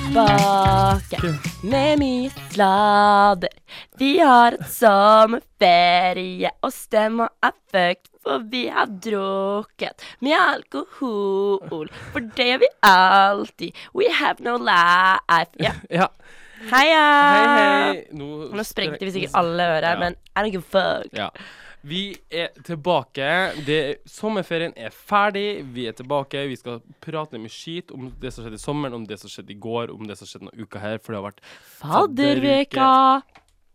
Tilbake med mye sladder. Vi har et sommerferie, og stemma er fucked, for vi har drukket mye alkohol. For det gjør vi alltid. We have no life. Ja. Ja. Heia! Hei, hei. Nå, Nå sprengte vi sikkert alle ører, Ja. men I don't give a fuck. Ja. Vi er tilbake. Det, sommerferien er ferdig. Vi er tilbake. Vi skal prate mye skit om det som skjedde i sommeren, om det som skjedde i går, om det som skjedde noen uka her, for det har vært fadderuke.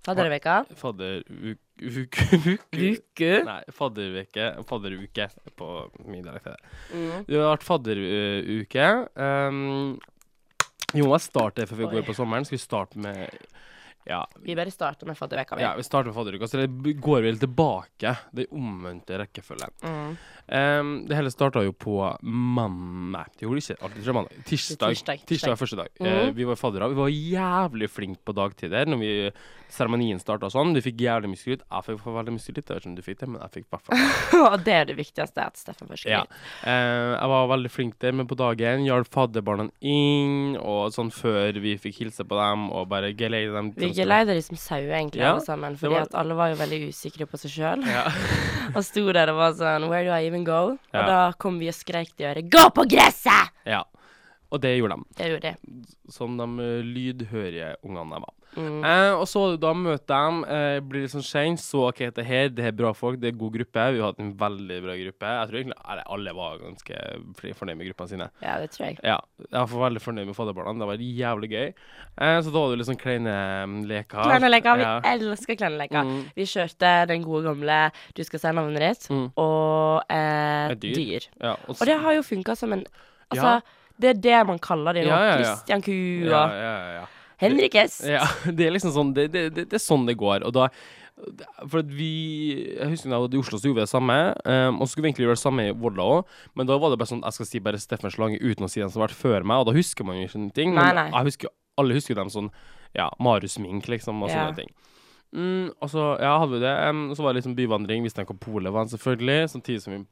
Fadderveka. fadderuke Uke. Nei, fadderuke. Fadderuke på min dialekt. det. Mm. Det har vært fadderuke. Um, jo, jeg starter før vi Oi. går på sommeren. Skal vi starte med Ja, Vi bare starter med fadderuka. ja vi starter med fadderuka. Så det går vel tilbake. Det omvendte rekkefølgen. Mm. Um, det hele starta jo på mandag. Det gjorde ikke alltid, jeg mandag. Tirsdag. Tirsdag, Tirsdag tirsdag. var første dag. Mm. Uh, vi var faddere. Vi var jævlig flinke på dagtider når vi seremonien starta sånn. Du fikk jævlig mye skryt. Jeg fikk veldig mye skryt. Jeg vet ikke om du fikk det, men jeg fikk i hvert fall Og det er det viktigste, at Steffen først Ja. Eh, jeg var veldig flink der, men på dagen hjalp fadderbarna inn, og sånn før vi fikk hilse på dem og bare geleide dem Vi geleider de som sauer, egentlig, Ja, alle sammen. Fordi var- at alle var jo veldig usikre på seg sjøl. Ja. og sto der og var sånn Where do I even go? Og da kom vi og skreik til øret Gå på gresset! ja. Og det gjorde de. Det gjorde de. Som de eh, lydhørige ungene de var. Mm. Eh, og så da møter dem, eh, blir litt sånn kjent, så OK, det her, det er bra folk, det er god gruppe. Vi har hatt en veldig bra gruppe. Jeg tror egentlig eller, alle var ganske fornøyd med gruppene sine. Ja, det tror jeg. Ja, jeg var veldig fornøyd med fadderbarna. Det var jævlig gøy. Eh, så da var det litt sånn kleine mm, leker. Kleineleker. Vi Ja. elsker kleineleker. Mm. Vi kjørte den gode gamle Du skal si navnet ditt, Mm. og eh, dyr. dyr. Ja, og, Og det har jo funka som en Altså, Ja. Det er det man kaller det nå. Ja, ja, ja. Christian Ku ja, og ja, ja. Henrik S. Ja, det er liksom sånn Det, det, det, det er sånn det går. Og da For at vi Jeg husker da jeg var i Oslo, så gjorde vi det samme. Um, og så skulle vi egentlig gjøre det samme i Volda òg, men da var det bare sånn Jeg skal si bare Steffen Slange uten å si den som har vært før meg, og da husker man jo ikke ting. Nei, men nei. Jeg husker, alle husker dem sånn Ja, Marius Mink, liksom, og Ja. sånne ting. Mm, og så ja, hadde vi det. Um, så var det liksom byvandring. Visste ikke hvor polet var, selvfølgelig. Samtidig som vi,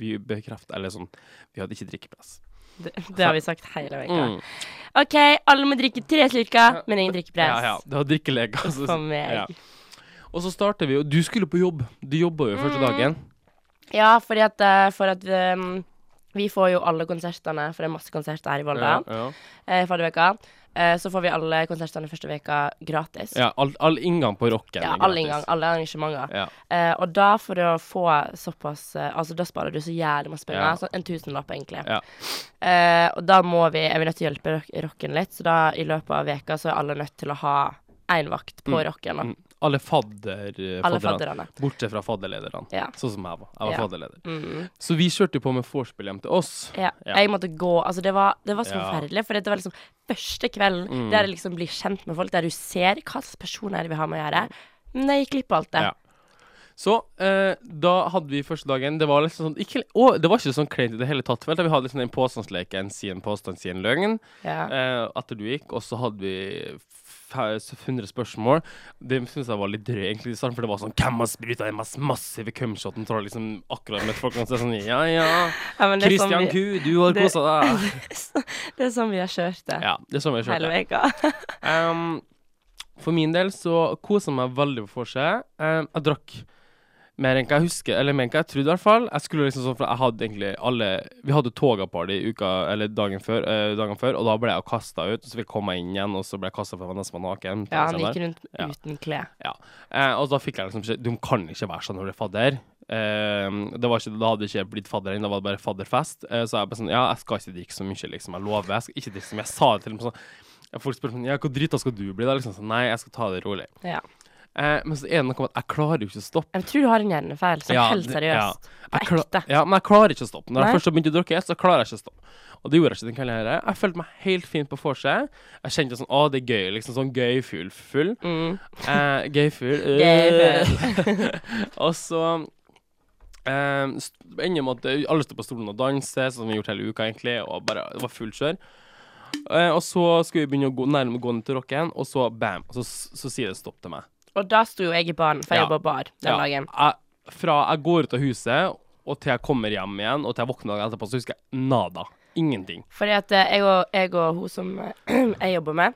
vi bekreftet Eller sånn Vi hadde ikke drikkeplass. Det, det har vi sagt hele veka. Mm. OK, alle må drikke tre slurker, men ingen drikkepress. Ja, ja. Det var drikkelek, altså. For meg. Ja. Og så starter vi, jo du skulle på jobb. Du jobba jo første Mm. dagen. Ja, fordi at, eh, for at um, vi får jo alle konsertene, for det er masse konserter her i Volda, Ja, ja. eh, forrige veka. Eh, så får vi alle konsertene første veka gratis. ja all, all inngang på rocken. Ja, gratis. inngang, alle arrangementer. Ja. Eh, og da, for å få såpass eh, Altså, da sparer du så jævlig masse penger. Ja. Sånn en tusenlapp, egentlig. Ja. Eh, og da må vi Er vi nødt til å hjelpe rock, rocken litt, så da i løpet av veka så er alle nødt til å ha én vakt på Mm, rocken. Da. Mm. Alle fadder, fadderne. fadderne. Bortsett fra fadderlederne. Ja. Sånn som jeg var. Jeg var Ja. fadderleder. Mm. Så vi kjørte på med vorspiel hjem til oss. Ja. Jeg måtte gå Altså, det var, det var så forferdelig, for det var liksom første kvelden Mm. der jeg liksom blir kjent med folk, der du ser hva slags personer er vi har med å gjøre. Men jeg gikk glipp av alt det. Ja. Så eh, da hadde vi første dagen Det var liksom sånn ikke, å, Det var ikke sånn kleint i det hele tatt. Vel, vi hadde liksom den påstandsleken, si en påstand, si en løgn. Ja. eh, etter du gikk, og så hadde vi 100 spørsmål. Det syns jeg var litt drøy, egentlig, for det var sånn Hvem har spruta den mest massive cumshoten? Tror jeg liksom akkurat møtt folk, og så er sånn Ja, ja. Ja, det Christian vi, Ku, du har det- kosa deg. det er sånn vi har kjørt det Ja, det er sånn jeg hele kjørte. veka. Um, for min del så kosa jeg meg veldig på vorset. Um, jeg drakk mer enn hva jeg husker, eller mer enn hva jeg trodde, i hvert fall. Jeg skulle liksom sånn, for jeg hadde egentlig alle Vi hadde togaparty uka, eller dagen før, øh, dagen før, og da ble jeg kasta ut. Så fikk jeg komme inn igjen, og så ble jeg kasta nesten var naken. Ja, han gikk rundt Ja. uten klær. Eh, og da fikk jeg liksom beskjed Du kan ikke være sånn når du er fadder. Eh, det var ikke, da hadde jeg ikke blitt fadder ennå, da var det bare fadderfest. Eh, så jeg bare sånn Ja, jeg skal ikke drikke så mye, liksom. Jeg lover. Jeg skal ikke drikke så mye. Jeg sa det til dem sånn ja, Folk spør sånn Ja, hvor drita skal du bli? Da liksom sånn Nei, jeg skal ta det rolig. Ja. Eh, men så er det noe med at jeg klarer jo ikke å stoppe. Jeg tror du har en hjernefeil, så Ja, helt seriøst. ja. På ekte. Ja, men jeg klarer ikke å stoppe. Når Nei. jeg først har begynt å drikke, så klarer jeg ikke å stoppe. Og det gjorde jeg ikke den kvelden her. Jeg følte meg helt fint på vorset. Jeg kjente sånn Å, det er gøy. Liksom sånn gøy full. full. Mm. Eh, gøy full. Gøy og så eh, ender med at eh, alle står på stolen og danser, sånn som vi har gjort hele uka, egentlig, og bare Det var fullt kjør. Eh, og så skulle vi begynne å gå nærme gå ned til rocken, og så bam, så, så, så sier det stopp til meg. Og da sto jo jeg i baren, for jeg Ja. jobba bar den Ja, dagen. Jeg, fra jeg går ut av huset og til jeg kommer hjem igjen, og til jeg våkner dagen etterpå, så husker jeg nada. Ingenting. Fordi at eh, jeg og, jeg og hun som eh, jeg jobber med,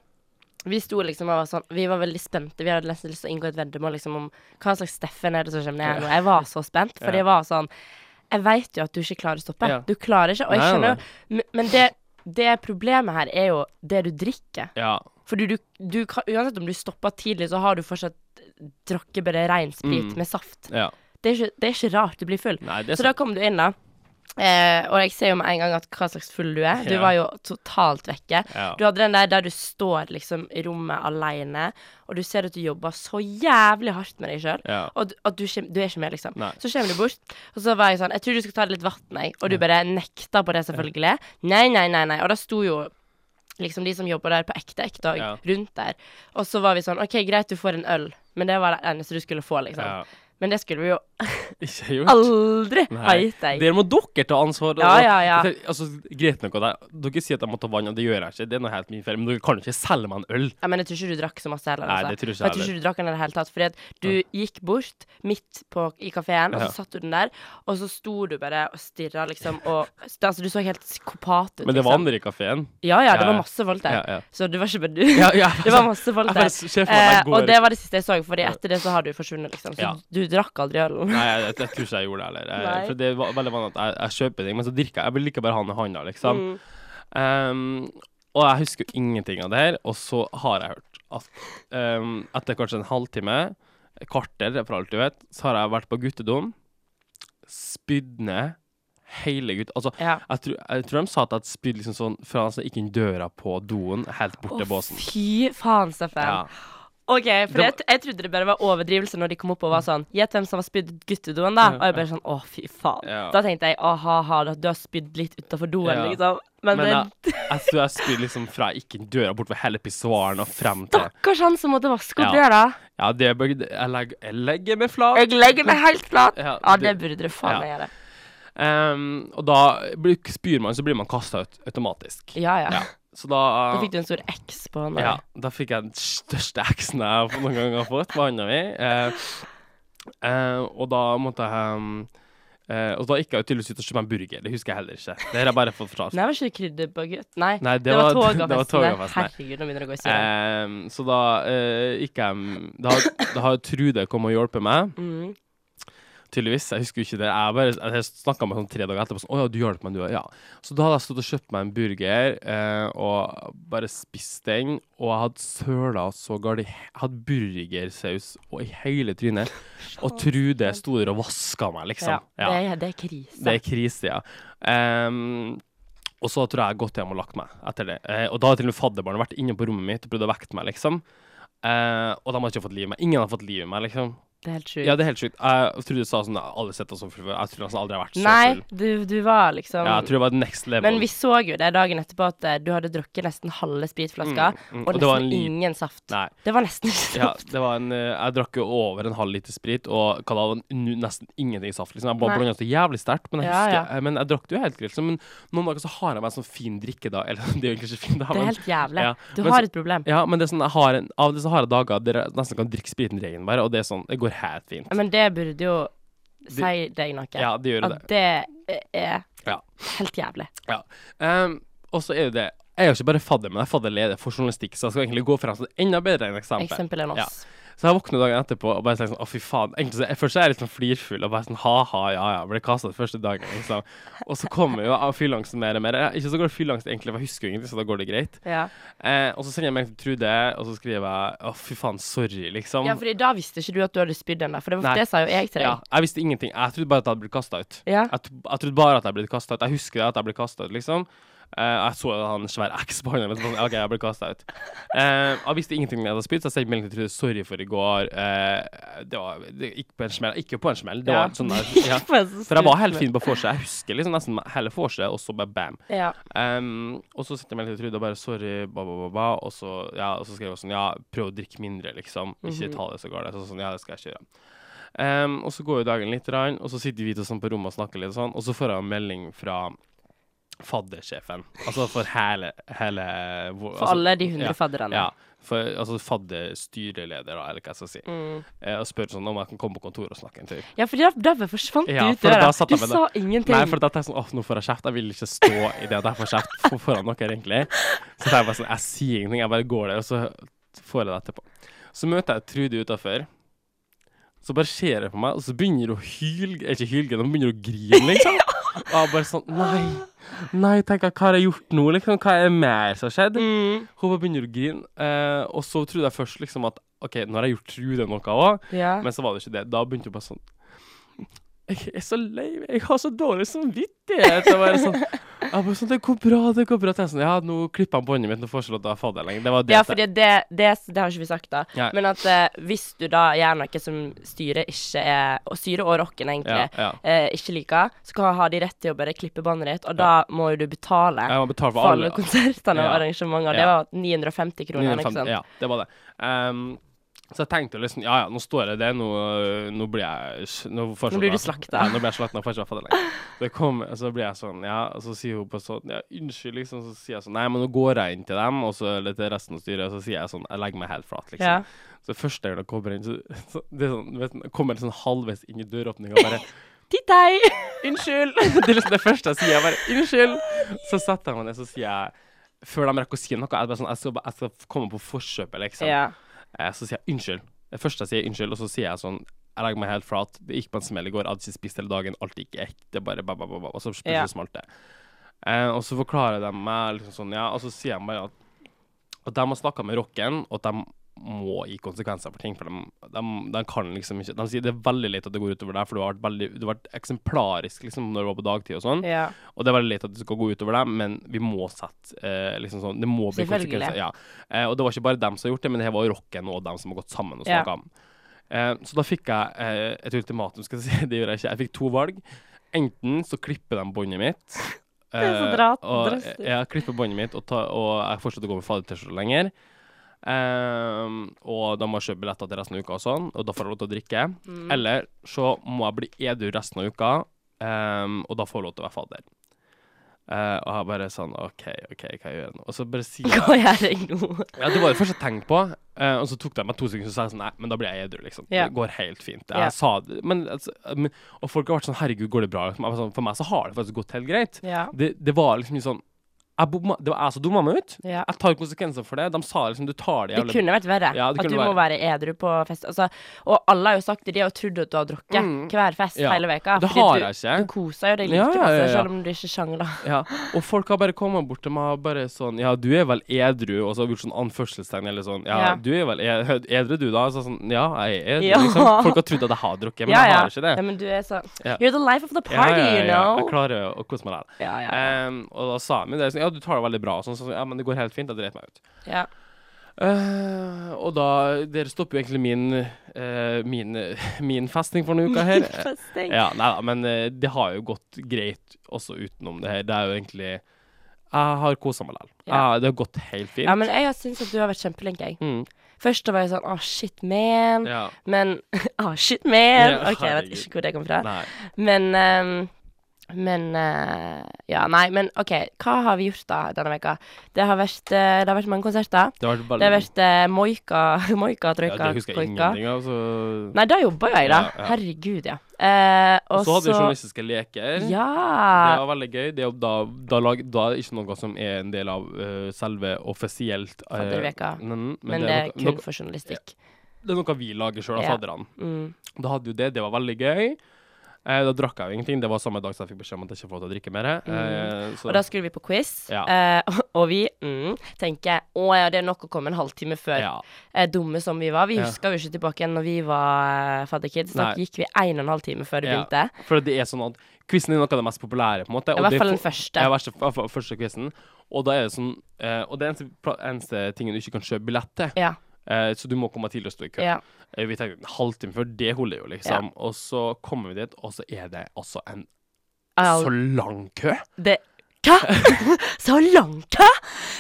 vi sto liksom og var sånn Vi var veldig spente. Vi hadde nesten lyst til å inngå et veddemål liksom om hva slags Steffen er det som kommer ned nå. Jeg var så spent, for jeg var sånn Jeg veit jo at du ikke klarer å stoppe. Du klarer ikke. Og jeg skjønner jo men- Men det, det problemet her er jo det du drikker. Ja. For du, du uansett om du stopper tidlig, så har du fortsatt drukket bare ren sprit Mm. med saft. ja. Det er, ikke, det er ikke rart du blir full. Nei, Så da kom du inn, da. Eh, og jeg ser jo med en gang at hva slags full du er. Du Ja. var jo totalt vekke. Ja. Du hadde den der der du står liksom i rommet aleine, og du ser at du jobber så jævlig hardt med deg sjøl. Ja. Og du, at du, du er ikke med, liksom. Nei. Så kommer du bort, og så var jeg sånn Jeg tror du skal ta litt vann, jeg. Og du bare nekta på det, selvfølgelig. Nei, nei, nei, nei. Og da sto jo liksom de som jobber der på ekte ekte Ja. rundt der. Og så var vi sånn OK, greit, du får en øl, men det var det eneste du skulle få, liksom. ja. Men det skulle vi jo aldri ha gitt deg. Dere må dere ta ansvar. Ja, ja, ja. Altså, greit nok av deg. Dere sier at jeg må ta vann, og det gjør jeg ikke. Det er noe helt min feil. Men dere kan ikke selge meg en øl. Ja, men jeg tror ikke du drakk så masse heller. Nei, Altså. det tror ikke jeg jeg tror ikke du drakk den i det hele tatt. Fordi at du gikk bort midt på, i kafeen, og så satt du den der, og så sto du bare og stirra, liksom, og Altså, du så helt psykopat ut. Men det var liksom. andre i kafeen. Ja, ja, det var masse folk der. Ja, ja. Så det var ikke bare du. Ja, ja, det var masse folk der. Eh, og det var det siste jeg så, Fordi etter det så har du forsvunnet, liksom. Så Ja. du drakk aldri øl? Nei, jeg, jeg, jeg tror ikke jeg gjorde det heller. Jeg- For det er veldig vanlig at jeg, kjøper ting, men så drikker jeg. Jeg vil like bare ha den i hånda, liksom. Mm. Um, og jeg husker jo ingenting av det her. Og så har jeg hørt at um, etter kanskje en halvtime, et kvarter for alt du vet, så har jeg vært på guttedom, spydd ned hele gutt... Altså, Ja. jeg tror, jeg tror de sa at jeg spydde liksom sånn fra han gikk inn døra på doen, helt bort Å, til båsen. fy faen, Steffen. Ja. OK, for jeg, jeg trodde det bare var overdrivelse når de kom opp og var sånn Gjett hvem som har spydd guttedoen, da? Og jeg bare sånn Å, fy faen. Ja. Da tenkte jeg ha-ha, du har spydd litt utafor doen, Ja. liksom. Men, Men det, jeg, jeg tror jeg spydde liksom fra ikke døra, bort ved hele pissoaren og frem til stakkars han som måtte vaske opp Ja. døra. Ja, det burde Jeg legger, jeg legger meg flat. Jeg legger meg helt flat. Ja, Ja, det- det burde du faen meg gjøre. Um, og da blir- spyr man, så blir man kasta ut automatisk. Ja, ja. Ja. Så da Da fikk du en stor X på hånda. Ja, da fikk jeg den største X-en jeg noen gang har fått på hånda mi. Eh, eh, og da måtte jeg um, eh, Og da gikk jeg tydeligvis ut og kjøpte meg en burger. Det husker jeg heller ikke. Det har jeg bare fått fortalt. Nei, var ikke krydderbaguett? Nei, Nei, det, var det var togafestene. togafestene. Herregud, nå begynner det å gå i surr. Eh, så da eh, gikk jeg Da, har- da har Trude kommet og hjulpet meg. Mm. Tydeligvis. Jeg husker jo ikke det. Jeg bare jeg snakka med sånn tre dager etterpå sånn Å ja, du hjalp meg, du. Ja. Så da hadde jeg stått og kjøpt meg en burger eh, og bare spist den. Og jeg hadde søla så galt. Jeg hadde burgersaus og i hele trynet. Og Trude sto der og vaska meg, liksom. Ja, det, er, det er krise. Det er krise, ja. Um, og så tror jeg jeg har gått hjem og lagt meg etter det. Eh, og da har til og med fadderbarnet vært inne på rommet mitt og prøvd å vekte meg, liksom. Eh, og de har ikke fått liv i meg. Ingen har fått liv i meg, liksom. Det er helt sjukt. Ja, det er helt sjukt. Jeg trodde du sa sånn Alle sett oss som full. Jeg tror nesten aldri jeg har vært så Nei, full. du, du var liksom Ja, jeg tror det var next level. Men vi så jo det dagen etterpå at eh, du hadde drukket nesten halve spritflaska, Mm, mm, og og nesten ingen saft. Nei. Det var nesten ikke saft. Ja, det var en eh, Jeg drakk jo over en halv liter sprit, og hva da, det nesten ingenting saft. liksom Jeg bare Nei. blanda så jævlig sterkt. Men jeg Ja, husker ja. Men jeg drakk det jo helt greit. liksom. Men noen dager så har jeg meg en sånn fin drikke da. Eller det er jo ikke fin da, Det er helt jævlig. Ja, Du men har et problem. Ja, men det er sånn, jeg har en, av disse til så har jeg dager der jeg nesten kan drikke spriten regelbare, og det er sånn, det går helt fint. Men det burde jo si deg noe. Ja, det gjør det. At det er Ja. helt jævlig. Um, og så er jo det Jeg er jo ikke bare fadder, men jeg er fadderleder for journalistikk, så jeg skal egentlig gå frem som enda bedre enn eksempel. Eksempel enn Ja. Så jeg våkner dagen etterpå og bare tenker sånn Å, fy faen. Egentlig så, jeg, først så er jeg litt sånn flirfull og bare sånn ha-ha, ja ja. Ble kasta første dagen, liksom. Og så kommer jo av fylleangsten mer og mer. Ikke så går fylleangst egentlig, for jeg husker jo ingenting, så da går det greit. Ja. Eh, og så sender jeg melding til Trude, og så skriver jeg å, fy faen, sorry, liksom. ja, for da visste ikke du at du hadde spydd der, for det, var, det sa jo jeg til deg. Ja, jeg visste ingenting. Jeg trodde bare at jeg hadde blitt kasta ut. Ja. Jeg, jeg trodde bare at jeg ble kasta ut. Jeg husker at jeg ble kasta ut, liksom. Eh, jeg så han svær X på hånda mi. Sånn, OK, jeg ble kasta ut. Eh, jeg visste ingenting om jeg hadde spydd, så jeg sendte melding til Trude sorry for i går. Eh, det var det gikk på en smell. Ikke på en smell. Det var sånn der, ja. For jeg var helt fin på vorset. Jeg husker liksom nesten hele vorset, og så bare bam. Ja. Um, og så sendte jeg melding til Trude og bare sorry, ba, ba, ba. Og så, ja, og så skrev jeg sånn ja, prøv å drikke mindre, liksom. Ikke Mhm. ta det så galt. Så sånn, ja, det skal jeg kjøre. Um, og så går jo dagen litt, og så sitter vi to sånn på rommet og snakker litt og sånn, og så får jeg en melding fra faddersjefen. Altså for hele, hele For altså, alle de hundre ja, fadderne. Ja. For, altså fadderstyreleder, da, eller hva jeg skal si. Mm. Eh, og spør sånn om jeg kan komme på kontoret og snakke en tur. Ja, for da derfor forsvant Ja, ut for døra. Du med sa ingenting. Nei, for da tenkte jeg sånn, åh, nå får jeg kjeft. Jeg vil ikke stå i det at jeg får kjeft for- foran dere, egentlig. Så jeg bare sånn, jeg sier ingenting, jeg bare går der, og så får jeg det etterpå. Så møter jeg Trude utafor. Så bare ser hun på meg, og så begynner hun å hylge Ikke hylge, hun begynner å grine, liksom. Og jeg bare sånn Nei, nei, tenker jeg, hva har jeg gjort nå, liksom? Hva er mer som har skjedd? mm. Hun bare begynner å grine, eh, og så trodde jeg først liksom at OK, nå har jeg gjort Trude noe òg. Ja. Men så var det ikke det. Da begynte hun bare sånn Jeg er så lei meg. Jeg har så dårlig samvittighet. Jeg bare sånn, jeg bare sånn Det går bra, det går bra. Sånn, ja, nå klipper han båndet mitt. Nå får jeg ikke lov til å ha fadder lenger. Det var det. Ja, fordi det, det, det har ikke vi sagt, da. Ja. Men at eh, hvis du da gjør noe som styret ikke er Og styret og rocken, egentlig, ja, ja. eh, ikke liker, så kan ha de rett til å bare klippe båndet ditt, og da må jo du betale Jeg må betale for for alle alle. konsertene og arrangementene. Det var 950 kroner, ikke 950, sant? Ja, det var det. Ehm, så jeg tenkte liksom Ja, ja, nå står jeg det. Nå, nå blir jeg Nå, Nå blir du slakta. Ja, nå blir jeg slakta. Får ikke være fadder. Det kom, så blir jeg sånn, ja, og så sier hun på sånn Ja, unnskyld, liksom. Så sier jeg sånn Nei, men nå går jeg inn til dem, og så eller til resten av styret, og så sier jeg sånn Jeg legger meg helt flat, liksom. Ja. Så først når jeg kommer inn, så, så det sånn, vet, kommer sånn halvveis inn i døråpninga og bare Titt hei! Unnskyld! Det er liksom det første jeg sier. Jeg bare Unnskyld! Så setter jeg meg ned, så sier jeg Før de rekker å si noe, jeg, bare sånn, jeg, skal, jeg skal komme på forkjøpet, liksom. Ja. Eh, så sier jeg unnskyld. Det første jeg sier unnskyld, og så sier jeg sånn Jeg legger meg helt flat. Det gikk på en smell i går. Jeg hadde ikke spist hele dagen. Alt gikk ekte. Det bare ba, ba, ba, ba, Og så plutselig Ja. smalt det. Eh, og så forklarer de meg liksom sånn, ja, og så sier de bare at, at de har snakka med rocken, og at de må gi konsekvenser for ting. For de, de, de kan liksom ikke De sier det er veldig leit at det går utover deg, for du har vært veldig Du har vært eksemplarisk liksom når du var på dagtid og sånn. ja. Og det er veldig leit at det skal gå utover deg, men vi må sette eh, liksom sånn Det må bli konsekvenser. Ja. Eh, og det var ikke bare dem som har gjort det, men det her var rocken og dem som har gått sammen og Ja. om. Eh, så da fikk jeg eh, et ultimatum, skal jeg si. Det gjør jeg ikke. Jeg fikk to valg. Enten så klipper de båndet mitt. Det er så dratt dra- og drastisk. jeg klipper båndet mitt, og, ta, og jeg fortsetter å gå med fader-T-skjorte lenger. Ehm, og da må jeg kjøpe billetter til resten av uka og sånn, og da får jeg lov til å drikke. Mm. Eller så må jeg bli edru resten av uka, um, og da får jeg lov til å være fadder. Uh, og jeg bare sånn OK, OK, hva gjør jeg nå? Og så bare sier jeg Hva gjør jeg nå? Ja, det var det første jeg tenkte på, Uh, og så tok det meg to sekunder, så sa jeg sånn Nei, men da blir jeg edru, liksom. Yeah. Det går helt fint. Jeg yeah. sa det, men, altså, men Og folk har vært sånn Herregud, går det bra? For meg så har det faktisk gått helt greit. Yeah. Det, det var liksom sånn bomma, Det var jeg som dumma meg ut. ja. Jeg tar konsekvenser for det. De sa liksom du tar det jævlig Det kunne vært verre. Ja, at du være. må være edru på fest. Altså, og alle har jo sagt det, de har trodd at du har drukket Mm. hver fest Ja. hele veka. Det har jeg ikke. Du koser jo deg like masse, ja. selv om du ikke sjangler. Ja, og folk har bare kommet bort til meg og bare sånn Ja, du er vel edru? Og så har vi gjort sånn anførselstegn eller sånn. Ja, du er vel edru edru, du, da? Så sånn Ja, jeg er edru, liksom. Folk har trodd at jeg har drukket, men jeg har ikke det. ja, men du er så. You're the life of the party, you know. Jeg klarer å kose meg der. Ehm, og da sa han det sånn Ja, du tar det veldig bra. Sånn, så, ja, men det går helt fint. Jeg dreit meg ut. ja. Uh, og da Dere stopper jo egentlig min uh, min, min festing for denne uka her. Festing. Ja, nei da, men uh, det har jo gått greit også utenom det her. Det er jo egentlig Jeg har kosa meg likevel. Ja. Det har gått helt fint. Ja, men jeg syns at du har vært kjempeflink, jeg. mm, Først da var jeg sånn Å, shit, man. ja. Men Å, shit, man. Ja, OK, jeg vet ikke hvor det kom fra. Nei. Men ehm, Men eh, Ja, nei, men OK. Hva har vi gjort da denne veka? Det har vært, eh, det har vært mange konserter. Det har vært Det har vært uh, moika, moika, ja, Det husker jeg koika. ingenting av. Så Nei, da jobba jeg, da. Ja, ja. Herregud, ja. Eh, Og så hadde vi journalistiske leker. Det Ja. var veldig gøy. Det er jo da, da, lag, da er det ikke noe som er en del av eh, selve offisielt uh, Fadderveka. Men, Men det er noe, kun noe, for journalistikk. det er noe vi lager sjøl av Ja. fadderne. Mm. Da hadde jo det. Det var veldig gøy. Eh, da drakk jeg jo ingenting. Det var samme dag som jeg fikk beskjed om at jeg ikke får lov til å drikke mer. Eh, så- Og da skulle vi på quiz, Ja. eh, og, vi mm, tenker å ja, det er nok å komme en halvtime før. ja. Eh, dumme som vi var. Vi husker jo ikke tilbake igjen når vi var uh, fadderkids. Da gikk vi en og en halv time før det Ja. begynte. For det er sånn at quizen er noe av det mest populære, på en måte. I hvert fall den første. Ja, verste, første quizen. Og da er det sånn eh, Og det eneste, eneste tingen du ikke kan kjøpe billett til. Ja. Eh, så du må komme tidlig og stå i kø. ja. Eh, vi tenkte en halvtime før, det holder jo, liksom. Og så kommer vi dit, og så er det altså en Al- så lang kø. Det Hva?! Så lang kø!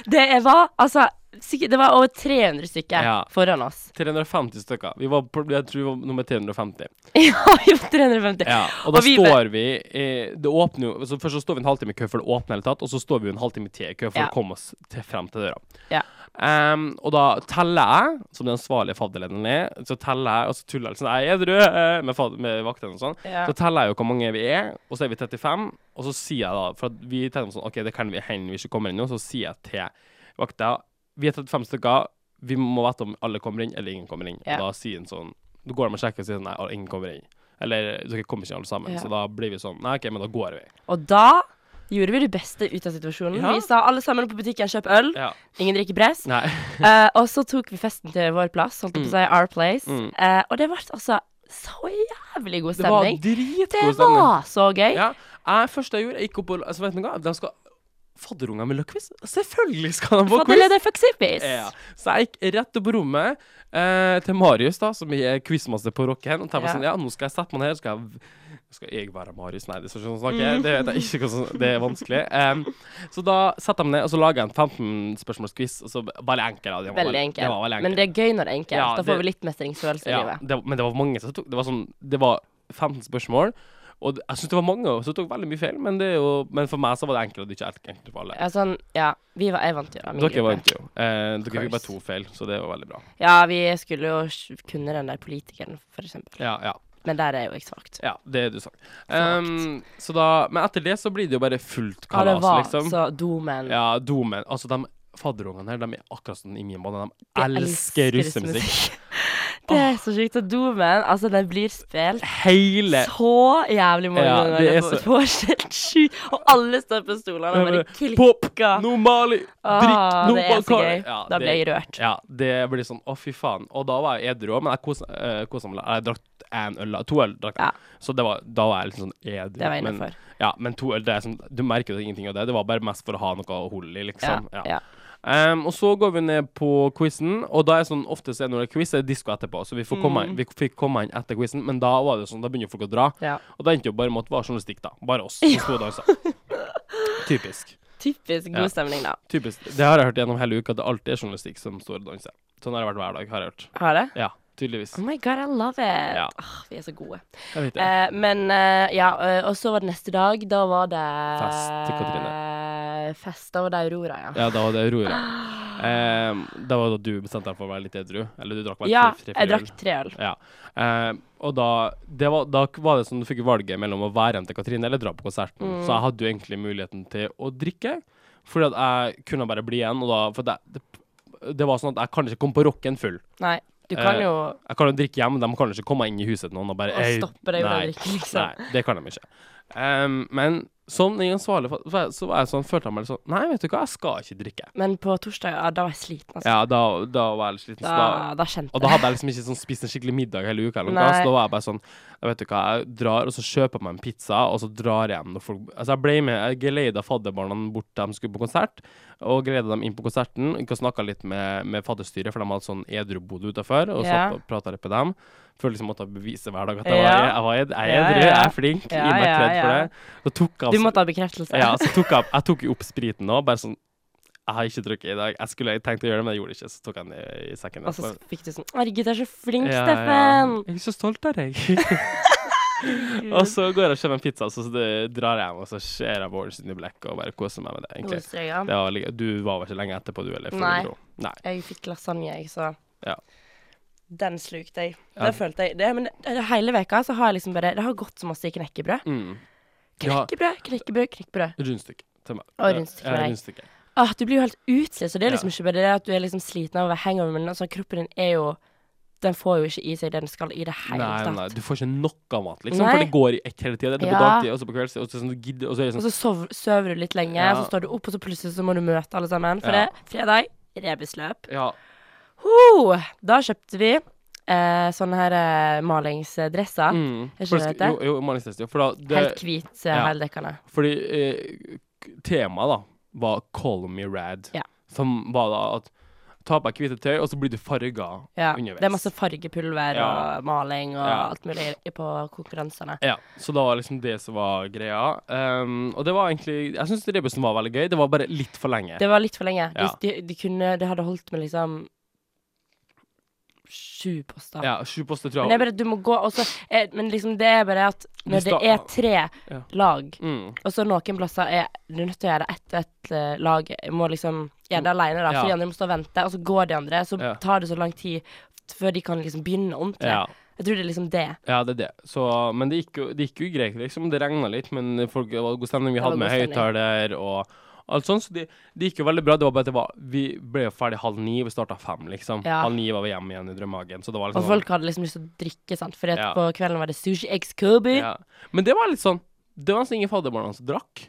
Det var altså Det var over 300 stykker Ja. foran oss. 350 stykker. Vi var på, jeg tror vi var nummer 350. Ja, vi var 350. Ja, og da Og vi- står vi i, Det åpner jo så Først så står vi en halvtime i kø før det åpner hele tatt, og så står vi en halvtime til i kø for Ja. å komme oss til, frem til døra. Ja. Em, og da teller jeg, som den ansvarlige fadderlederen er, så teller jeg, og så tuller jeg sånn Jeg er edru eh, med, fad- med vaktene og sånn. Ja. Så teller jeg jo hvor mange vi er, og så er vi 35. Og så sier jeg da, for vi tenker sånn OK, det kan vi hende vi ikke kommer inn nå, så sier jeg til vakta Vi er 35 stykker, vi må vite om alle kommer inn, eller ingen kommer inn. Ja. Og da sier han sånn Da går de og sjekker og sier sånn Nei, ingen kommer inn. Eller dere kommer ikke alle sammen. Ja. Så da blir vi sånn Nei, OK, men da går vi. Og da gjorde vi det beste ut av situasjonen. Ja. Vi sa alle sammen på butikken, kjøp øl. Ja. Ingen drikker press. Nei. Eh, og så tok vi festen til vår plass, holdt på å si, our place. Mm. Uh, og det ble altså så jævlig god stemning. Det var dritgod stemning. Det var så gøy. Ja. Jeg, første jeg gjorde, jeg gikk opp og altså, Vet du hva? De skal Fadderunger vil ha quiz? Selvfølgelig skal de få quiz! Ja. Så jeg gikk rett opp på rommet eh, til Marius, da, som er quizmaster på Rocken. Og tenkte Ja. sånn, ja, nå skal jeg sette meg ned, skal jeg skal jeg være Marius? Nei, det er sånn snakker, snakke. Mm. Det vet jeg ikke hvordan Det er vanskelig. Um, så da setter jeg meg ned, og så lager jeg en 15 spørsmålsquiz. Og så enkel. Ja, veldig, Veldig Det var veldig enkelt. Men det er gøy når det er enkelt. Ja, da får vi litt mestringsfølelse i livet. det, men det var mange som tok Det var sånn Det var 15 spørsmål. Og jeg syns det var mange som tok veldig mye feil, men, det er jo, men for meg så var det enkelt, og det er ikke enkelt for alle. Ja, sånn, ja, vi var, jeg vant jo, da. min Dere gruppe. vant jo. Eh, dere fikk bare to feil, så det var veldig bra. Ja, vi skulle jo kunne den der politikeren, for eksempel. Ja, ja. Men der er jo jeg svakt. Ja, det er du sagt. Svakt. Um, så da, men etter det så blir det jo bare fullt Ja, det kalas, var liksom. så domen. Ja, domen. Altså, de fadderungene her, de er akkurat som i min bane. De De elsker russemusikk. Det er så sjukt. Og domen, altså, den blir spilt Hele så jævlig mange Ja, det er så- på helt sjukt. Og alle står på stolene og bare Pop! klikker. No Mali! Drikk no det er så gøy. Ja, Da ble jeg rørt. Ja, det blir sånn å, fy faen. Og da var jeg edru òg, men jeg kosa uh, meg. Jeg drakk én øl, to øl drakk jeg. Ja. Så det var, da var jeg litt sånn edru. Det var innafor. ja, men to øl, det er sånn, du merker det ingenting av det. Det var bare mest for å ha noe å holde i, Ja, liksom. ja. Um, og så går vi ned på quizen, og da er sånn ofte så er når det er quiz, er det disko etterpå. Så vi, får komme inn, Mm. vi fikk komme inn etter quizen, men da var det sånn, da begynner folk å dra. ja. Og da endte jo bare med at det var journalistikk, da. Bare oss som sto og dansa. Typisk. Typisk god stemning, da. Typisk. Det har jeg hørt gjennom hele uka, at det alltid er journalistikk som står og danser. Sånn har det vært hver dag, har jeg hørt. Har det? Ja, tydeligvis. Oh my god, I love it. Ja. Oh, vi er så gode. Jeg vet. Eh, men eh, ja, eh, og så var det neste dag. Da var det Fest til Katrine. Fest. Da var det Aurora, ja. Ja, da var det Aurora. Eh, da var det du bestemte deg for å være litt edru? Eller du drakk bare Ja, tre- tre- jeg drakk tre øl. Ja. Eh, og da, det var, da var det sånn du fikk valget mellom å være igjen til Katrine eller dra på konserten. Mm. Så jeg hadde jo egentlig muligheten til å drikke, fordi at jeg kunne bare bli igjen. Da, for det, det, det var sånn at jeg kan ikke komme på rocken full. Nei, du kan Eh, jo Jeg kan jo drikke hjemme, de kan jo ikke komme inn i huset til noen og bare Og stoppe deg fra å drikke, liksom. Nei, det kan de ikke. Um, men den ansvarlige fa- fa- så var jeg sånn, følte jeg meg litt sånn Nei, vet du hva, jeg skal ikke drikke. Men på torsdag, ja, da var jeg sliten, altså. Ja, da, da var jeg litt sliten. så da, da da kjente og da hadde jeg liksom ikke sånn spist en skikkelig middag hele uka. Eller noe, så da var jeg bare sånn vet du hva, jeg drar og så kjøper jeg meg en pizza, og så drar jeg hjem når folk Altså, jeg ble med, jeg geleida fadderbarna bort til de skulle på konsert, og geleida dem inn på konserten. Ikke snakka litt med, med fadderstyret, for de hadde sånn edrubod utafor, og Ja. satt og prata litt med dem. For liksom måtte bevise hver dag at jeg, Ja. var, jeg, var jeg, jeg er Ja, edru, jeg er flink, Ja, gi meg ja, kred for det. Så tok jeg Du altså- måtte ha bekreftelse. ja, så tok jeg, jeg tok jo opp spriten nå, bare sånn Jeg har ikke drukket i dag. Jeg skulle tenkt å gjøre det, men jeg gjorde det ikke. Så tok den i, i sekken. Og så fikk du sånn Herregud, du er så flink, ja, Steffen! Jeg er så stolt av deg. og så går jeg og kjøper en pizza, så det drar jeg hjem, og så ser jeg Boris in the Black og bare koser meg med det. egentlig. Koser ja. Det var, du var vel ikke lenge etterpå, du, eller? Nei. Nei. Jeg fikk lasagne, jeg, så Ja. Den slukte jeg. Ja. Det følte jeg. Det, men hele veka så har jeg liksom bare Det har gått så masse i knekkebrød. Mm. Knekkebrød, knekkebrød, knekkebrød. rundstykke til meg. Og rundstykke med deg. rundstykke. Ah, du blir jo helt utslitt, så det er liksom Ja. ikke bare det at du er liksom sliten av å være hangover, men altså, kroppen din er jo Den får jo ikke i seg det den skal i det hele Nei, nei, du får ikke nok av mat, liksom. Nei. For det går i ett hele tida. Det er på Ja. dagtid, og så på kveldstid, og så, sånn, gidder, og så er det Og sånn så sov, sover du litt lenge, Ja. så står du opp, og så plutselig så må du møte alle sammen. For det fredag rebusløp. Ja. Ho! Da kjøpte vi eh, sånne her eh, malingsdresser. Mm. Er ikke det det det? Jo, jo malingstest, jo. For da, det, Helt hvit, eh, ja. heldekkende. Fordi eh, temaet da var 'Call me red'. Ja. Som var da at ta på deg hvite tøy, og så blir du farga Ja. underveis. Det er masse fargepulver Ja. og maling og Ja. alt mulig i- på konkurransene. Ja, så da var liksom det som var greia. Um, og det var egentlig Jeg syns rebusen var veldig gøy. Det var bare litt for lenge. Det var litt for lenge. De, Ja. de, de kunne Det hadde holdt med liksom sju poster. Ja, sju poster, tror Men det er jeg. bare at du må gå også, er, Men liksom det er bare at når det er tre Ja. lag, Mm. og så noen plasser er du nødt til å gjøre ett og ett uh, lag må liksom gjøre det alene, da, Ja. for de andre må stå og vente, og så går de andre, så Ja. tar det så lang tid før de kan liksom begynne ordentlig. Ja. Jeg tror det er liksom det. Ja, det er det. Så, men det gikk jo, det gikk jo greit, liksom. Det regna litt, men folk, det var god stemning. Vi hadde med høyttaler og alt sånt, så det, det gikk jo veldig bra. Det var bare at det var, vi ble jo ferdig halv ni, vi starta fem, liksom. Ja. Halv ni var vi hjemme igjen i Drømmehagen, så det var Og liksom folk hadde liksom lyst til å drikke, sant, For Ja. på kvelden var det sushi x Kobe ja. Men det var litt sånn Det var nesten ingen fadderbarna som drakk.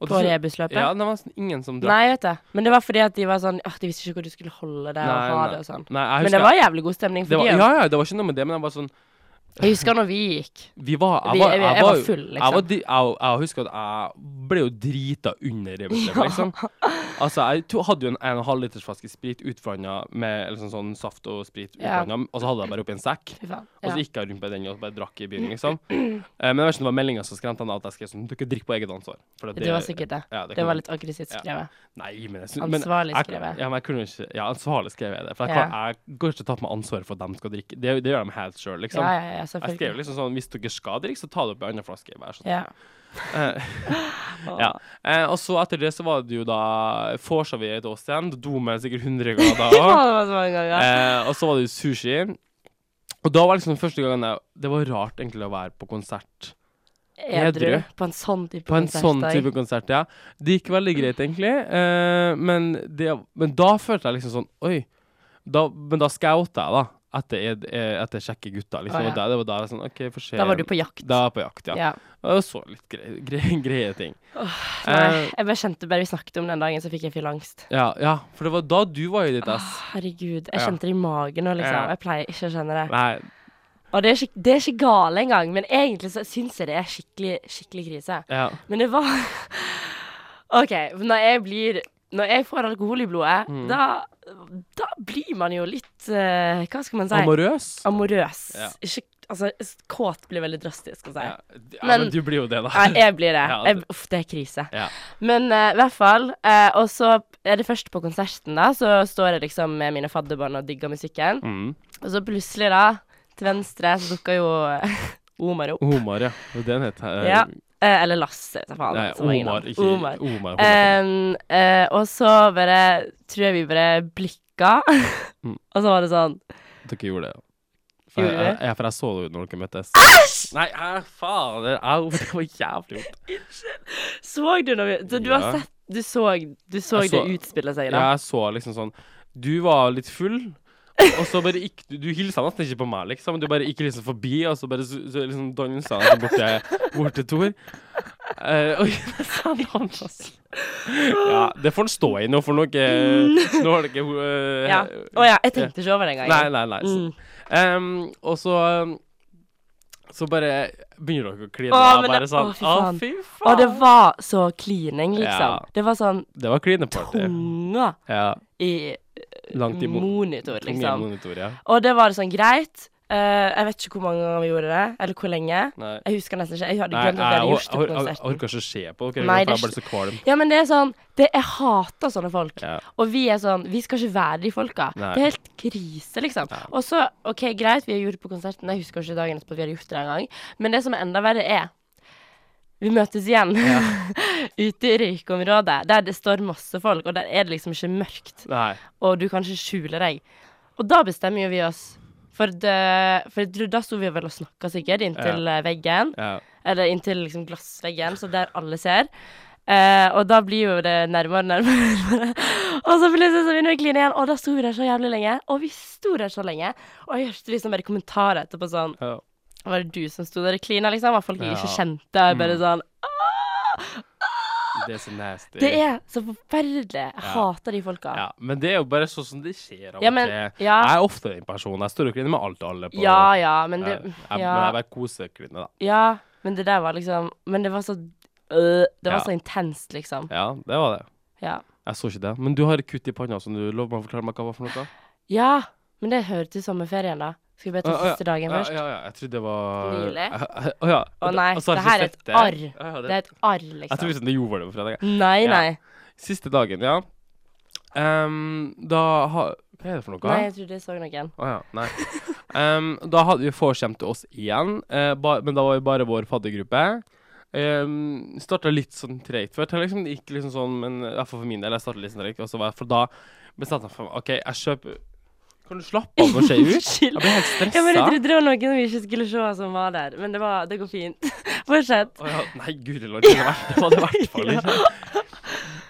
Og på rebusløpet. Ja, det var nesten ingen som drakk. Nei, vet du. Men det var fordi at de var sånn De visste ikke hvor du skulle holde det og ha nei. det og sånn. Nei, Men det var jævlig god stemning for dem. Ja, ja, det var ikke noe med det, men det var sånn Jeg husker når vi gikk. Vi var Jeg var, jeg, jeg jeg var, var full, Jeg, var, liksom. jeg, husker at jeg ble jo drita under det liksom. Altså, jeg to, hadde jo en 1,5 liters flaske sprit utblanda med liksom sånn saft og sprit Ja. utblanda, og så hadde jeg bare oppi en sekk. Ja. Og så gikk jeg rundt med den og bare drakk i byen, liksom. Eh, men jeg vet ikke om det var meldinga som skremte han at jeg skrev sånn Dere drikker på eget ansvar. At Det var sikkert det. ja, Det kan- var litt aggressivt Ja. skrevet. Nei, men jeg syns men Ansvarlig skrevet. Ja, men jeg kunne ikke Ja, ansvarlig skrev jeg det. For jeg, Ja. kan, jeg går ikke ta på meg ansvaret for at de skal drikke. Det, det gjør de helt sjøl, liksom. Ja, ja, ja, Jeg skrev liksom sånn Hvis dere skal drikke, så ta det opp i en annen flaske. Vær så snill. Ja. Eh, ja. Eh, og så etter det så var det jo da vorsa vi et oss igjen. Do med sikkert 100 grader. ganger. eh, og så var det jo sushi. Og da var liksom første gangen jeg, Det var rart egentlig å være på konsert. Edru. På en sånn type På konsert. sånn type konsert, ja. Det gikk veldig greit, egentlig. Eh, men, det, men da følte jeg liksom sånn Oi. Da, men da scouta jeg, da. Etter, ed- eh, etter kjekke gutter. Liksom. Å, ja. Da, det var da jeg sånn OK, se. Da var du på jakt. Da var jeg på jakt, ja. Ja. Og så litt greie, greie, greie ting. Nei, Eh, jeg bare kjente bare vi snakket om den dagen, så fikk jeg fylleangst. ja, ja, for det var da du var i ditt ass. Oh, herregud. Jeg kjente det i magen nå, liksom. Jeg pleier ikke å kjenne det. Nei, Og det er ikke, det er ikke gale engang, men egentlig så syns jeg det er skikkelig, skikkelig krise. ja. Men det var OK, når jeg blir Når jeg får alkohol i blodet, Mm. da, da blir man jo litt uh, Hva skal man si? Amorøs. Amorøs. Ja. Ikke Altså, kåt blir veldig drastisk å si. Ja. ja, Men- men du blir jo det, da. Nei, jeg blir det. Jeg, uff, det er krise. Ja. Men eh, i hvert fall. Uh, og så er det først på konserten, da, så står jeg liksom med mine fadderbarn og digger musikken. Mm. Og så plutselig, da, til venstre, så dukker jo Omar opp. Omar, ja. Det er det han het. Eh, eller Lasse, jeg faen. Nei, Omar, ikke Omar. Omar. Omar. Em, eh, og så bare tror jeg vi bare blikka, Mm. og så var det sånn Dere gjorde det, ja. For jeg, jeg, jeg, ja, for jeg så det når dere møttes. Nei, æ, faen. Det, au, det var jævlig vondt. Så du når vi Så du har sett Du så, du så så det utspille seg, Ja, jeg så liksom sånn Du var litt full, og så bare gikk du Du hilsa nesten ikke på meg, liksom. Du bare gikk liksom forbi, og så bare så, så liksom dansa han bort til, bort til Tor. Uh, oi, det sa han altså. Ja, det får han stå i nå, for nå, har det ikke uh, Ja. Å ja, jeg tenkte ikke over det engang. Nei, nei, nei. Så, Um, og så Så bare begynner dere å kline. Å, det, bare sånn å, fy Å, faen. fy faen. Og det var så klining, liksom. Ja. Det var sånn Det var klineparty. tunga Ja. i monitor, liksom. monitor, ja. Og det var sånn greit. Uh, jeg vet ikke hvor mange ganger vi gjorde det, eller hvor lenge. Nei. Jeg husker nesten ikke. Jeg hadde glemt at vi jeg, hadde gjort det på konserten. jeg, orker ikke å se på dere, det jeg ble så kvalm. Ja, men det er sånn det, Jeg hater sånne folk. Ja. Og vi er sånn Vi skal ikke være de folka. Nei. Det er helt krise, liksom. Ja. Og så, OK, greit, vi har gjort det på konserten. Jeg husker ikke dagen etterpå vi hadde gjort det engang. Men det som er enda verre, er Vi møtes igjen ute i røykeområdet, der det står masse folk, og der er det liksom ikke mørkt, Nei. og du kan ikke skjule deg. Og da bestemmer jo vi oss. For, det, for da sto vi vel og snakka sikkert inntil ja. veggen. Ja. Eller inntil liksom glassveggen, så der alle ser. Eh, og da blir jo det nærmere og nærmere. og så plutselig så begynner vi å kline igjen, og da sto vi der så jævlig lenge. Og vi sto der så lenge. Og jeg hørte liksom bare kommentarer etterpå sånn Ja. Var det du som sto der og klina, liksom? Og folk jeg ikke kjente. Bare Mm. sånn Det er så nasty. Det er så forferdelig. Jeg Ja. hater de folka. ja, Men det er jo bare sånn som det skjer av Ja, og til. Ja, Jeg er ofte den personen. Jeg står og kliner med alt og alle. På, ja, ja, men det jeg, jeg, Men ja. jeg bare kosekline, da. Ja, men det der var liksom Men det var så øh, Det var Ja. så intenst, liksom. Ja, det var det. Ja. Jeg så ikke det. Men du har et kutt i panna som du lover meg å forklare meg hva var for noe? ja men det hører til sommerferien, da. Skal vi bare ta ja. siste dagen først? ja, ja. Jeg trodde det var Nylig? Å ja. Å nei, altså, det her er et arr. Det er et arr, liksom. Jeg trodde det gjorde det på fredag. Nei, nei. Siste dagen, ja. Um, da ha, Hva er det for noe? Nei, jeg trodde jeg så noen. Å ja. Nei. Um, da hadde vi vors til oss igjen, uh, ba, men da var vi bare vår faddergruppe. Um, starta litt sånn treigt før. Det liksom, gikk liksom sånn, men i hvert fall for min del, jeg starta litt sånn tregt. Og så var jeg, for da bestemte jeg for meg OK, jeg kjøper Kan du slappe av og se ut? Jeg blir helt stressa. Ja, men jeg trodde det var noen vi ikke skulle se som var der. Men det, var, det går fint. Fortsett. Oh, ja, nei, guri land, det var det i hvert fall ikke.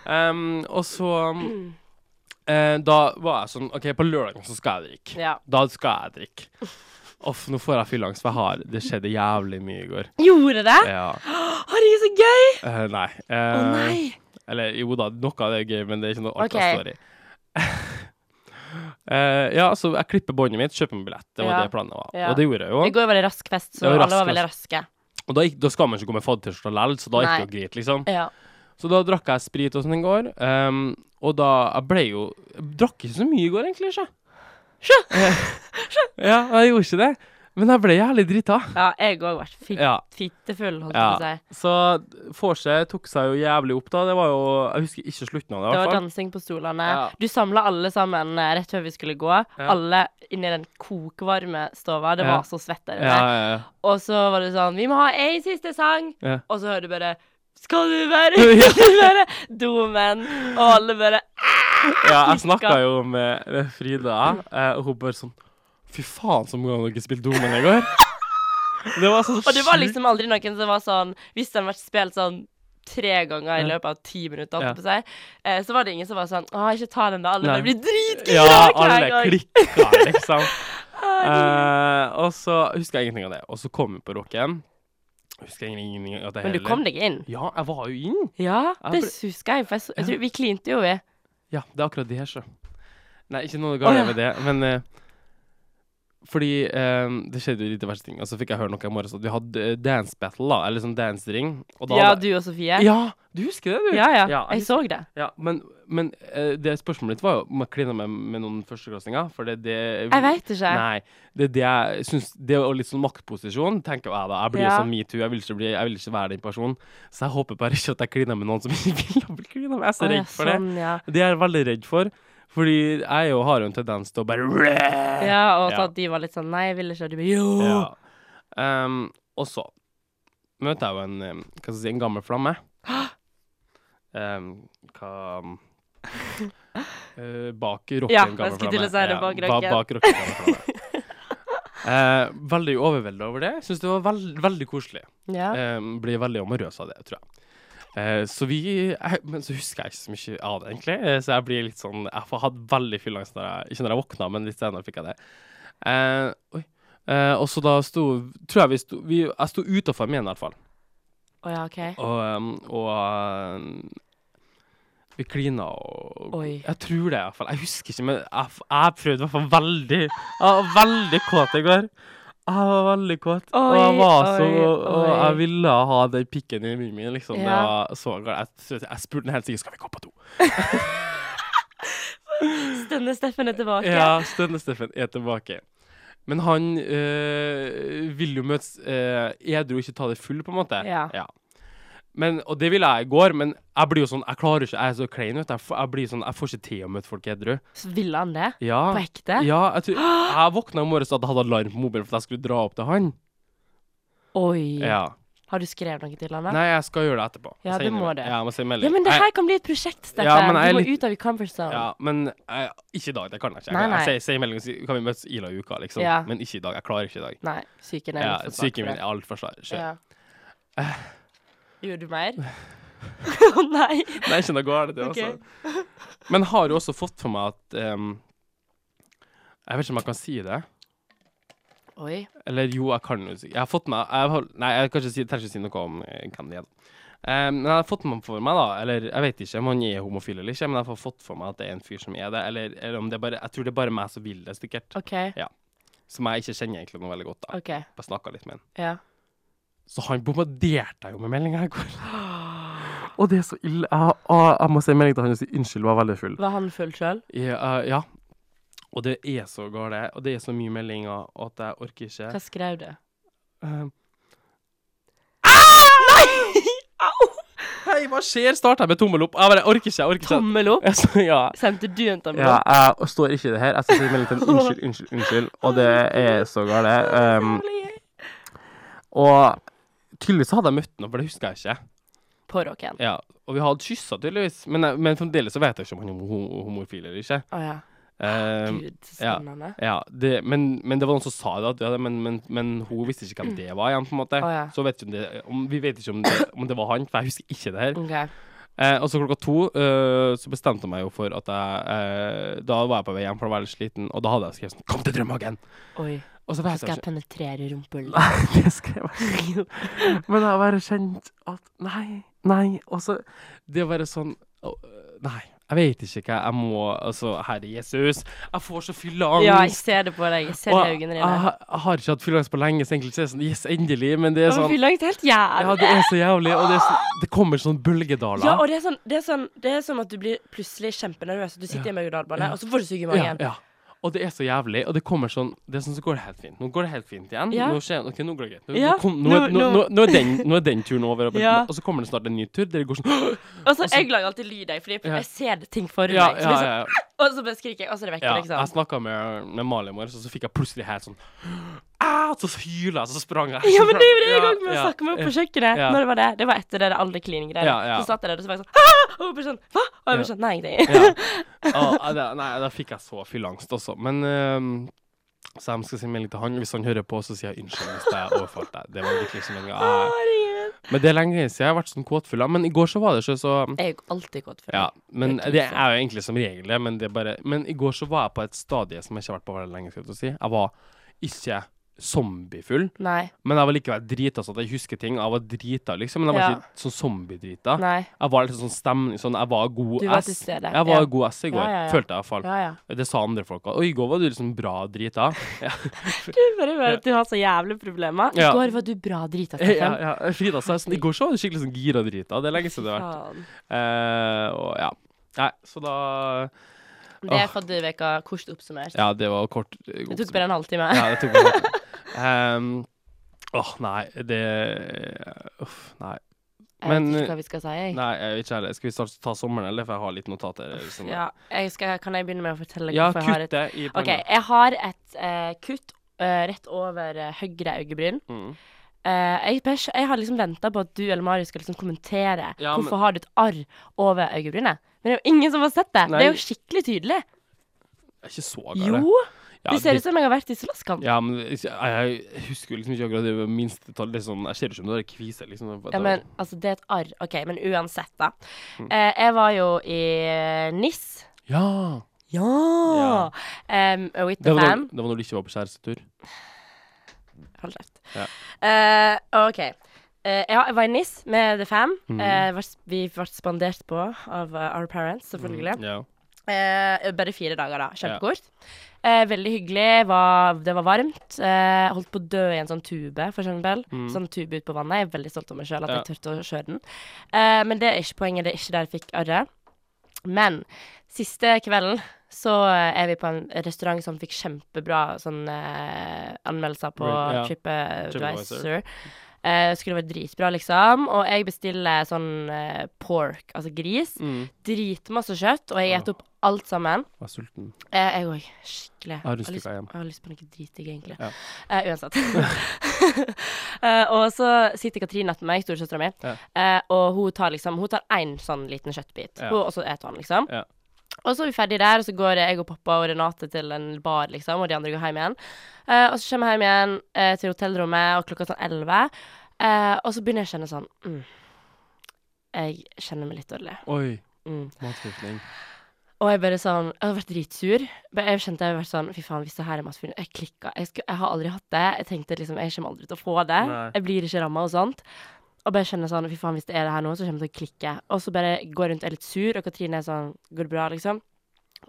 Um, og så um, Da var jeg sånn OK, på lørdagen så skal jeg drikke. Ja. Da skal jeg drikke. Uff, nå får jeg fylleangst, for jeg har Det skjedde jævlig mye i går. Gjorde det? Ja. Herregud, så gøy! Uh, nei. Å oh, nei. Eller jo da, noe av det er gøy, men det er ikke noe artig Ok. story. Eh, ja, så jeg klipper båndet mitt, kjøper meg billett. Det var Ja. det planen var. Ja. Og det gjorde jeg jo. I går var det rask fest, så alle var veldig raske. Og da, gikk, da skal man ikke gå med fadderskjorte likevel, så da gikk det jo greit, liksom. Ja. Så da drakk jeg sprit og sånn i går. Um, og da Jeg ble jo Jeg drakk ikke så mye i går, egentlig. Sjø. Sjø. Eh, ja, jeg gjorde ikke det. Men jeg ble jævlig drita. ja, jeg òg ble fit Ja. fittefull, holdt Ja. jeg på å si. Så vorset tok seg jo jævlig opp, da. Det var jo Jeg husker ikke slutten av det, i hvert fall. Det var dansing på stolene. Ja. Du samla alle sammen eh, rett før vi skulle gå. Alle inni den kokvarme stova. Det Ja. var så svett der inne. ja, ja. Og så var det sånn Vi må ha én siste sang! Ja. Og så hører du bare Skal du være Ja. Skal du være domen? Og alle bare ja jeg snakka jo med, med Frida, eh, og hun bare sånn Fy faen, så mange ganger dere spilte Domen i går. Det var så Og det var liksom aldri noen som var sånn Hvis den vært spilt sånn tre ganger i løpet av ti minutter, Ja. å eh, så var det ingen som var sånn Å, ikke ta den, da. Alle bare blir dritgira Ja, hver alle gang. klikka, liksom. Eh, og så husker jeg ingenting av det. Og så kom vi på rocken. Husker jeg ingenting av det Men du kom deg inn? Ja, jeg var jo inn. Ja, Jeg det ble- husker jeg. For jeg, så, jeg tror vi klinte jo, vi. Ja, det er akkurat det her, så. Nei, ikke noe galt Å, ja. med det, men eh, Fordi eh, det skjedde jo litt diverse ting. Og så fikk jeg høre noe i morges at vi hadde eh, dance battle, da. Eller sånn dance ring. Og da Ja, hadde- du og Sofie. Ja, du husker det, du? ja. ja. Ja, Jeg så det. Ja, men, men eh, det spørsmålet ditt var jo om jeg klina med, med noen førsteklassinger. For det det Jeg veit ikke. Nei. Det det jeg syns Det jo litt sånn maktposisjon, tenker jeg da. Jeg blir jo Ja. sånn metoo. Jeg, vil ikke bli- jeg vil ikke være den personen. Så jeg håper bare ikke at jeg kliner med noen som ikke vil bli klina med. Jeg er så redd for det. sånn. Det er jeg veldig redd for. Fordi jeg jo har jo en tendens til å bare ja, og så Ja. at de var litt sånn Nei, jeg vil ikke. Og de bare jo. Ja. Um, og så møter jeg jo en Hva skal jeg si, en gammel flamme. Um, hva uh, Bak rocken, Ja, gammel jeg skulle til å si det, bak ba- rocken. bak rocken, gammel flamme. Eh, veldig overvelda over det. Syns det var veld, veldig koselig. Ja. Um, blir veldig amorøs av det, tror jeg. Eh, så vi jeg, Men så husker jeg ikke så mye av det, egentlig. Eh, så jeg blir litt sånn Jeg har hatt veldig fyllangst når jeg Ikke når jeg våkna, men litt senere fikk jeg det. Eh, oi. Eh, og så da sto Tror jeg vi sto vi, Jeg sto utafor min, i hvert fall. Oh, ja, OK. Og, um, og vi klina og Oi. Jeg tror det, i hvert fall. Jeg husker ikke, men jeg, jeg prøvde i hvert fall veldig Jeg var veldig kåt i går. Jeg var veldig kåt. og jeg var så oi, Og jeg ville ha den pikken i munnen min, liksom. Ja. var så. Jeg, jeg spurte den helt sikkert skal vi gå på do. Stønne Steffen er tilbake. Ja, Stønne-Steffen er tilbake. Men han øh, vil jo møtes øh, edru og ikke ta det full, på en måte. Ja. Ja. Men, og det ville jeg i går, men jeg blir jo sånn Jeg klarer ikke, jeg er så klein, vet du. Jeg, jeg blir sånn, jeg får ikke til å møte folk edru. Så ville han det? Ja. På ekte? Ja, jeg, tror, jeg våkna i morges og jeg hadde alarm på mobilen for at jeg skulle dra opp til han. Oi. Ja. Har du skrevet noe til han da? Nei, jeg skal gjøre det etterpå. Ja, du må det. Ja, jeg må sende melding. Ja, men det her kan bli et prosjekt, Steffen. Ja, du må litt- ut av your comfort zone. Ja, men jeg, ikke i dag. Det kan jeg ikke. Nei, Jeg, nei. jeg, sier- sier melding og sier kan vi møtes i uka, liksom. Ja. Men ikke i dag. Jeg klarer ikke i dag. Nei, psyken er Ja, svak min er altfor svær. Ja. Gjorde du mer? Å nei. Nei, ikke noe galt, det, Ok. altså. Men har jo også fått for meg at um, Jeg vet ikke om jeg kan si det. Oi. Eller jo, jeg kan jo si Jeg har fått meg jeg har, Nei, jeg kan ikke si, trenger ikke si noe om Candy. hvem det er. da. Ehm, men jeg har fått meg for meg, da Eller jeg vet ikke om han er homofil eller ikke, men jeg har fått for meg at det er en fyr som er det. Eller, eller om det er bare Jeg tror det er bare meg som vil det, sikkert. OK. Som jeg ikke kjenner egentlig noe veldig godt. da OK. Bare snakka litt med han. Ja. Så han bombarderte jeg jo med meldinger i går. Og det er så ille. Jeg, jeg, jeg må si melding til han og si unnskyld, var veldig full. Var han full sjøl? Ja, uh, ja. Og det er så galt, og det er så mye meldinger at jeg orker ikke. Hva skrev du? Eh, Nei! Au! Hei, hva skjer? Starta jeg med tommel opp? Jeg bare orker ikke. jeg orker ikke. Tommel opp. Jeg så, ja. Sendte du en tommel opp? Ja, jeg står ikke i det her. Jeg skal si melding til en unnskyld, unnskyld, unnskyld. Og det er så galt. Um, og tydeligvis hadde jeg møtt ham, for det husker jeg ikke. På rocken. Ja, Og vi hadde kyssa, tydeligvis. Men, jeg- men fremdeles så vet jeg ikke om han er ho- homofil eller ikke. Å ja. Um, Gud, så ja. spennende. ja, det, men, men det var noen som sa det, at, ja, men, men, men hun visste ikke hvem det var igjen, på en måte. Å ja. Så vet ikke om det, om, vi vet ikke om det, om det var han, for jeg husker ikke det her. OK. Eh, og så klokka to eh, så bestemte jeg meg jo for at jeg eh, Da var jeg på vei hjem, for jeg var litt sliten, og da hadde jeg skrevet sånn 'Kom til Drømmehagen!' Oi. Og så Så vet skal jeg ikke penetrere rumpehullet. Nei, det skal jeg ikke. Men jeg har bare kjent at Nei, nei. Og så Det å være sånn Nei. Jeg vet ikke hva jeg må Altså, herre Jesus. Jeg får så fylleangst. Ja, jeg ser det på deg. Jeg ser det i øynene dine. Jeg, jeg har ikke hatt fylleangst på lenge, så egentlig så er det sånn Yes, endelig. Men det er sånn Fylleangst er helt Ja, det er så jævlig, og det, er sånn, det kommer sånn bølgedaler. Ja, og det er, sånn, det, er sånn, det er som at du blir plutselig kjempenervøs. Du sitter i en berg-og-dal-bane, Ja. og så får du sug i Ja, ja. Og det er så jævlig, og det kommer sånn Det er sånn så går det helt fint. Nå går det helt fint igjen. Ja. Nå skjer okay, nå går det greit. Nå, Ja, nå, kom, nå, nå- er den, er den turen over, og, Ja. og så kommer det snart en ny tur der det går sånn Og så Jeg lager alltid lyd, jeg, fordi jeg ser ting for meg. Så sånn, og så bare skriker jeg, og så er det vekk. liksom. Jeg snakka med, med Mali i morges, og så fikk jeg plutselig helt sånn ah, Så hyla jeg, så sprang jeg. Ja, men det var det en gang vi ja, snakke med på kjøkkenet. Ja. Når det var det. Det var etter det alle cleaning-greiene. Ja, ja. Så satt jeg der, og så var jeg sånn! Og bare sånn Hva? Og jeg bare sånn Nei, ingenting. Det, nei, da fikk jeg så fylleangst også. Men um, så jeg skal si melding til han. Hvis han hører på, så sier jeg unnskyld hvis jeg overfalt deg. Det var virkelig ikke meninga. Men det er lenge siden jeg har vært sånn kåtfull. Men i går så var det ikke så Jeg er jo alltid kåtfull. Ja, men Det det er jo egentlig som regel det, men det er bare Men i går så var jeg på et stadie som jeg ikke har vært på veldig lenge, skal jeg si. Jeg var ikke zombiefull, Nei. men jeg var likevel drita sånn at jeg husker ting. Jeg var drita, liksom, men jeg var Ja. ikke sånn zombie-drita. Jeg var litt sånn stemning Sånn, jeg var god Du var S. til stede. Jeg var Ja. god S i går, Ja, følte jeg iallfall. Ja, ja. Det sa andre folk òg. Og i går var du liksom bra drita. Du bare hører at du har så jævlig problemer. I går var du bra drita, ja, Steffen. ja. Frida sa sånn I går så var du skikkelig sånn gira drita. Det er lenge siden det har vært. Eh, og ja. Nei, så da Det er fadderveka kort oppsummert. Ja, det var kort. Det tok bare en halvtime. Ja, det tok meg litt. Um, Åh, nei, det Uff, nei. Jeg vet ikke hva vi skal si, jeg. Nei, jeg vet ikke heller. Skal vi starte, ta sommeren, eller? For jeg har litt notater. Liksom. Ja, jeg skal, kan jeg begynne med å fortelle ja hvorfor jeg har et kutte i OK, panna. jeg har et uh, kutt uh, rett over uh, høyre øyebryn. Mm. Eh, jeg, jeg har liksom venta på at du eller Marius skal liksom kommentere Ja, men- hvorfor har du et arr over øyebrynet. Men det er jo ingen som har sett det. Nei. Det er jo skikkelig tydelig. Det er ikke så galt. Jo! Ja, det ser ut som jeg har vært i slåsskamp. Ja, men jeg, jeg husker liksom ikke akkurat det minste tallet. Det er sånn, jeg ser ikke om det er kvise, liksom. Ja, men altså, det er et arr. OK, men uansett, da. Mm. Eh, jeg var jo i NIS. Ja! Ja! Em, with Det the var, når, fam. det var når du ikke var på kjærestetur. Hold kjeft. Ja. Uh, OK. Uh, ja, jeg var i NIS med The Fam. Mm. Uh, var- vi ble spandert på av eh, our parents, selvfølgelig. Mm, yeah. Eh, bare fire dager, da. Kjempekort. Eh, veldig hyggelig. Var, det var varmt. Eh, holdt på å dø i en sånn tube, for eksempel. Mm. Sånn tube ut på vannet. Jeg er veldig stolt av meg sjøl at Ja. jeg turte å kjøre den. Eh, men det er ikke poenget. Det er ikke der jeg fikk arret. Men siste kvelden så er vi på en restaurant som fikk kjempebra sånn eh, anmeldelser på ja. TripAdvisor. Eh, skulle vært dritbra, liksom. Og jeg bestiller sånn eh, pork, altså gris. Mm. Dritmasse kjøtt, og jeg spiser opp alt sammen. Jeg er sulten. Eh, jeg òg. Skikkelig. Jeg har lyst til å gå hjem. jeg har lyst på noe dritdigg, egentlig. Ja. Eh, uansett. Eh, og så sitter Katrine etter meg, storesøstera mi, Ja. eh, og hun tar liksom Hun tar én sånn liten kjøttbit, Ja. hun, og så eter han, liksom. Ja. Og så er vi ferdige der, og så går jeg og pappa og Renate til en bar, liksom, og de andre går hjem igjen. Eh, og så kommer jeg hjem igjen eh, til hotellrommet, og klokka er sånn elleve. Eh, og så begynner jeg å kjenne sånn mm, Jeg kjenner meg litt dårlig. Oi. Mm. Matforgiftning. Og jeg bare sånn Jeg hadde vært dritsur. Men Jeg kjente jeg hadde vært sånn Fy faen, hvis det her er matforgiftning Jeg klikka. Jeg, skulle- jeg har aldri hatt det. Jeg tenkte liksom Jeg kommer aldri til å få det. Nei. Jeg blir ikke ramma og sånt. Og bare kjenner sånn Fy faen, hvis det er det her nå, så kommer jeg til å klikke. Og så bare går jeg rundt og er litt sur, og Katrine er sånn Går det bra, liksom?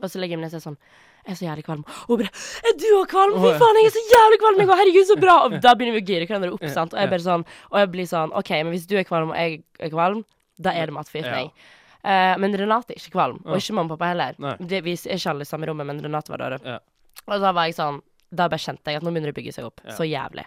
Og så legger jeg meg ned og sier sånn Jeg er så jævlig kvalm. Og hun bare Er du òg kvalm? Fy faen, jeg er så jævlig kvalm! Jeg går, Herregud, så bra! Og da begynner vi å gire hverandre opp, Ja, sant. Og jeg bare sånn Og jeg blir sånn OK, men hvis du er kvalm, og jeg er kvalm, da er det matforgiftning. Eh, men Renate er ikke kvalm, og ikke mamma og pappa heller. Det, vi er ikke alle i samme rommet, men Renate var der. Ja. Og da var jeg sånn Da bare kjente jeg at nå begynner det å bygge seg opp. Ja. Så jævlig.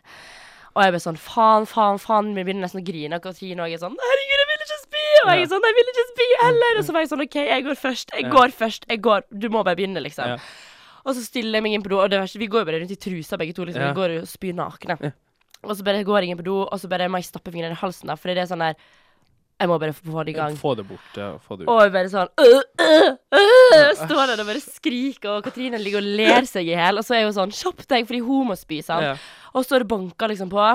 Og jeg ble sånn faen, faen, faen. Vi begynner nesten å grine. Og Katrine og jeg er sånn Herregud, jeg vil ikke spy! Og jeg er sånn Jeg vil ikke spy heller. Og så var jeg sånn OK, jeg går først. Jeg Ja. går først. Jeg går. Du må bare begynne, liksom. Ja. Og så stiller jeg meg inn på do, og det verste Vi går jo bare rundt i trusa begge to, liksom. Ja. Vi går og spyr nakne. Ja. Og så bare går jeg inn på do, og så bare må jeg stappe fingrene i halsen, da, for det er sånn der Jeg må bare få det i gang. Få det bort. Ja, få det ut. Og jeg bare sånn øh, øh, øh, Står der og bare skriker, og Katrine ligger og ler seg i hjel. Og så er hun sånn Kjapp deg, fordi hun må spy, sant. Ja. Og så er det banka liksom på.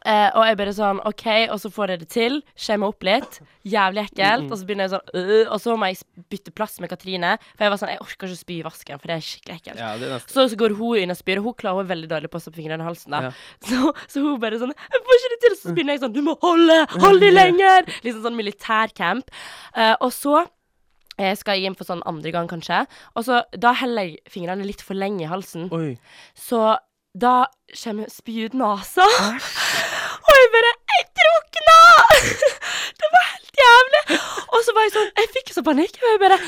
Eh, og jeg bare sånn OK, og så får jeg det til. Skjemmer opp litt. Jævlig ekkelt. Og så begynner jeg sånn uh, Og så må jeg bytte plass med Katrine. For jeg var sånn Jeg orker ikke å spy i vasken, for det er skikkelig ekkelt. ja, er Så, så går hun inn og spyr, og hun klarer er veldig dårlig på å stoppe fingrene i halsen. da Ja. så, så hun bare sånn 'Jeg får ikke det til!' Så begynner jeg sånn 'Du må holde! Hold de lenger!' Liksom sånn militærcamp. Uh, og så jeg skal inn for sånn andre gang, kanskje. Og så Da heller jeg fingrene litt for lenge i halsen. Oi. Så da kommer spy ut nesa. Og jeg bare Jeg drukna! det var helt jævlig. Og så var jeg sånn Jeg fikk så panikk. Og jeg bare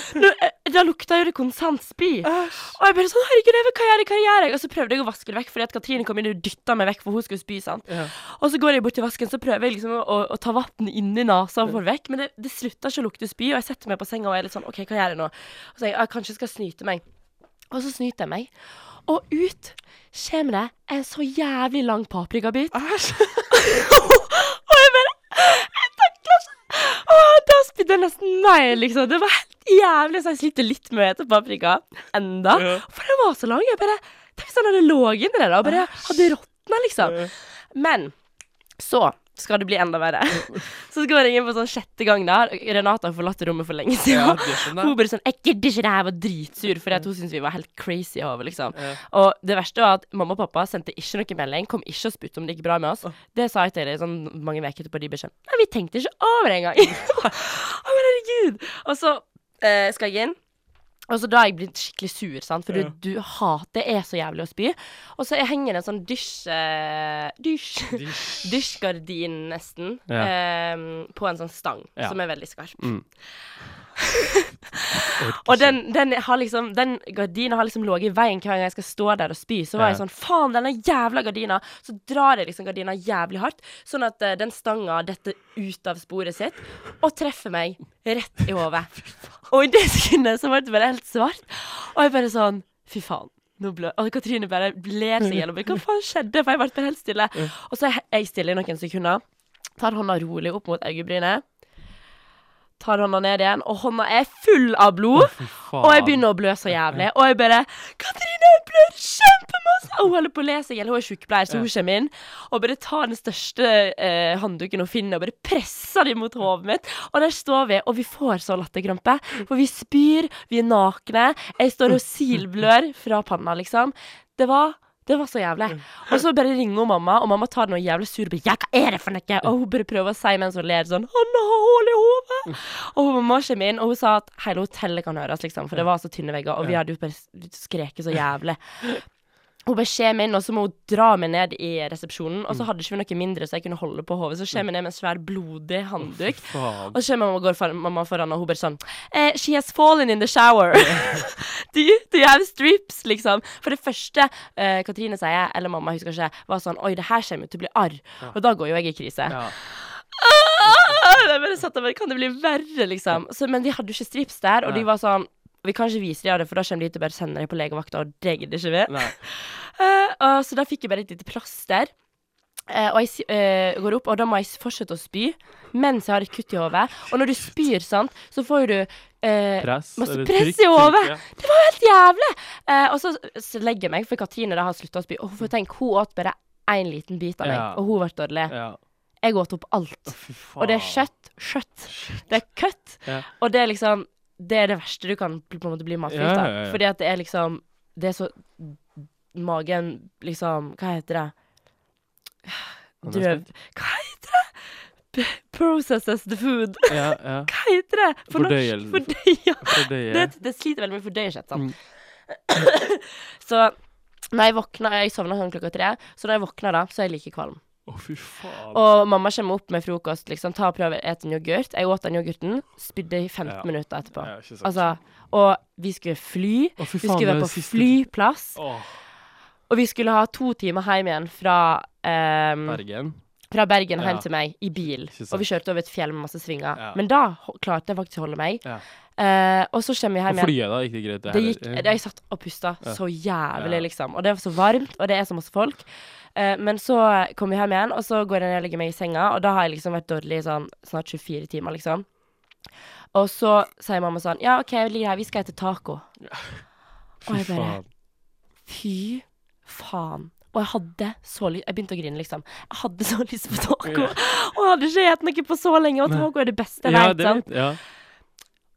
Da lukta jo det konstant spy. Og jeg bare sånn Herregud, jeg vet hva gjør jeg? Hva gjør jeg? Og så prøvde jeg å vaske det vekk, fordi at Katrine kom inn og dytta meg vekk, for hun skulle spy. sant? Ja. Og så går jeg bort til vasken, så prøver jeg liksom å, å ta vann inni nesa og få det vekk, men det, det slutter ikke å lukte spy, og jeg setter meg på senga og er litt sånn OK, hva gjør jeg nå? Og så jeg, jeg kanskje skal snyte meg. Og så snyter jeg meg. Og ut kommer det en så jævlig lang paprikabit. og jeg bare Jeg takler ikke Og da spydde jeg nesten meg, liksom. Det var helt jævlig, så jeg sliter litt med å spise paprika enda. Ja. For den var så lang. Jeg bare Tenk hvis den hadde ligget inni der og bare hadde råtna, liksom. Men så skal det bli enda verre. Så går jeg inn på sånn sjette gang der. Renate har forlatt rommet for lenge Ja, siden. det Hun bare sånn 'Jeg gidder ikke det her', var dritsur at hun syntes vi var helt crazy i hodet, liksom. Ja. Og det verste var at mamma og pappa sendte ikke noen melding, kom ikke og spurte om det gikk bra med oss. Det sa jeg til dem sånn mange uker etterpå, de bare sånn Nei, vi tenkte ikke over det engang. Å, herregud. Og så eh, skal jeg inn. Og så da har jeg blitt skikkelig sur, sant? for Ja. du, du hater Det er så jævlig å spy. Og så henger det en sånn dysj... eh, dysj dysjgardin, nesten, Ja. um, på en sånn stang, Ja. som er veldig skarp. Mm. Og den, den har liksom Den gardina har liksom ligget i veien hver gang jeg skal stå der og spy. Så var jeg sånn Faen, denne jævla gardina. Så drar jeg liksom gardina jævlig hardt, sånn at uh, den stanga detter ut av sporet sitt og treffer meg rett i hodet. Og i det sekundet så ble det bare helt svart. Og jeg bare sånn Fy faen. Og Katrine bare ler seg gjennom. Hva faen skjedde? For jeg ble helt stille. Og så er jeg stille i noen sekunder. Tar hånda rolig opp mot øyebrynet. Tar hånda ned igjen, og hånda er full av blod. Oh. Og jeg begynner å blø så jævlig. Og jeg bare 'Katrine, jeg blør kjempemasse!' Og hun holder på å le seg i. Hun er sykepleier, så hun kommer inn og bare tar den største eh, håndduken hun finner, og bare presser den mot hodet mitt. Og der står vi, og vi får så latterkrampe. For vi spyr, vi er nakne. Jeg står og silblør fra panna, liksom. Det var det var så jævlig. Og så bare ringer hun mamma, og mamma tar noe jævlig sur. og Bare, ja, hva er det for noe? Og hun bare prøver å si mens hun ler sånn 'Han har hull i hodet'. Og mamma kommer inn, og hun sa at hele hotellet kan høres, liksom. For det var så tynne vegger, og vi hadde jo bare skreket så jævlig. Hun bare kommer inn, og så må hun dra meg ned i resepsjonen. Og så hadde ikke vi noe mindre så jeg kunne holde på hodet. Så kommer jeg ned med en svær, blodig handduk. Oh, Og så kommer mamma går for, mamma foran, og hun bare sånn eh, She has fallen in the shower. do, you, do you have strips? Liksom. For det første eh, Katrine sier, eller mamma, husker ikke, var sånn Oi, det her kommer til å bli arr. Og da går jo jeg i krise. Ja. Ah! Jeg bare satt der, Kan det bli verre, liksom? Så, men de hadde jo ikke strips der, og de var sånn Vi kan ikke vise dem det, for da kommer de til å bare sende deg på legevakta, og det gidder ikke vi. Og så da fikk jeg bare et lite plaster. Uh, og jeg eh, går opp, og da må jeg fortsette å spy mens jeg har et kutt i hodet. Og når du spyr, sant, så får du uh, Press. masse press trykk, i hodet. ja. Det var helt jævlig! Og så, så legger jeg meg, for Katrine da har slutta å spy. Og for tenk, hun åt bare én liten bit av meg, Ja. og hun ble dårlig. Ja. Jeg åt opp alt. Oh. Og det er kjøtt. Kjøtt. Det er køtt. Og det er liksom Det er det verste du kan på en måte bli matforgifta. Ja, av. ja, ja. Fordi at det er liksom Det er så Magen liksom Hva heter det? Drøv... Hva heter det? Processes the food. Ja, ja. Hva heter det? For norsk? Fordøye. Fordøye. Det Det, er sliter veldig med fordøyelse, sant. Mm. så når jeg våkner Jeg sovner sånn klokka tre, så når jeg våkner da, så er jeg like kvalm. Å, fy faen. Og mamma kommer opp med frokost, liksom. Ta og prøv å ete en yoghurt. Jeg åt den yoghurten, spydde i 15 Ja. minutter etterpå. Ja. Altså, og vi skulle fly. Å, fy Vi skulle være på siste- flyplass. Åh, Og vi skulle ha to timer hjem igjen fra um, Bergen. Fra Bergen Ja. hjem til meg i bil. Og vi kjørte over et fjell med masse svinger. Ja. Men da klarte jeg faktisk å holde meg. Ja. Eh, og så kommer vi hjem igjen. flyet, da? Gikk det greit? Det det gikk, jeg satt og pusta Ja. så jævlig, Ja. liksom. Og det var så varmt, og det er så masse folk. Uh, men så kommer vi hjem igjen, og så går jeg ned og legger meg i senga, og da har jeg liksom vært dårlig i sånn snart 24 timer, liksom. Og så sier mamma sånn Ja, OK, jeg ligger her, vi skal spise taco. Fy Og jeg bare. Fy faen. Og jeg hadde så lyst Jeg begynte å grine, liksom. Jeg hadde så lyst på taco. Og jeg hadde ikke spist noe på så lenge, og taco er det beste jeg Ja, vet, sant. Ja.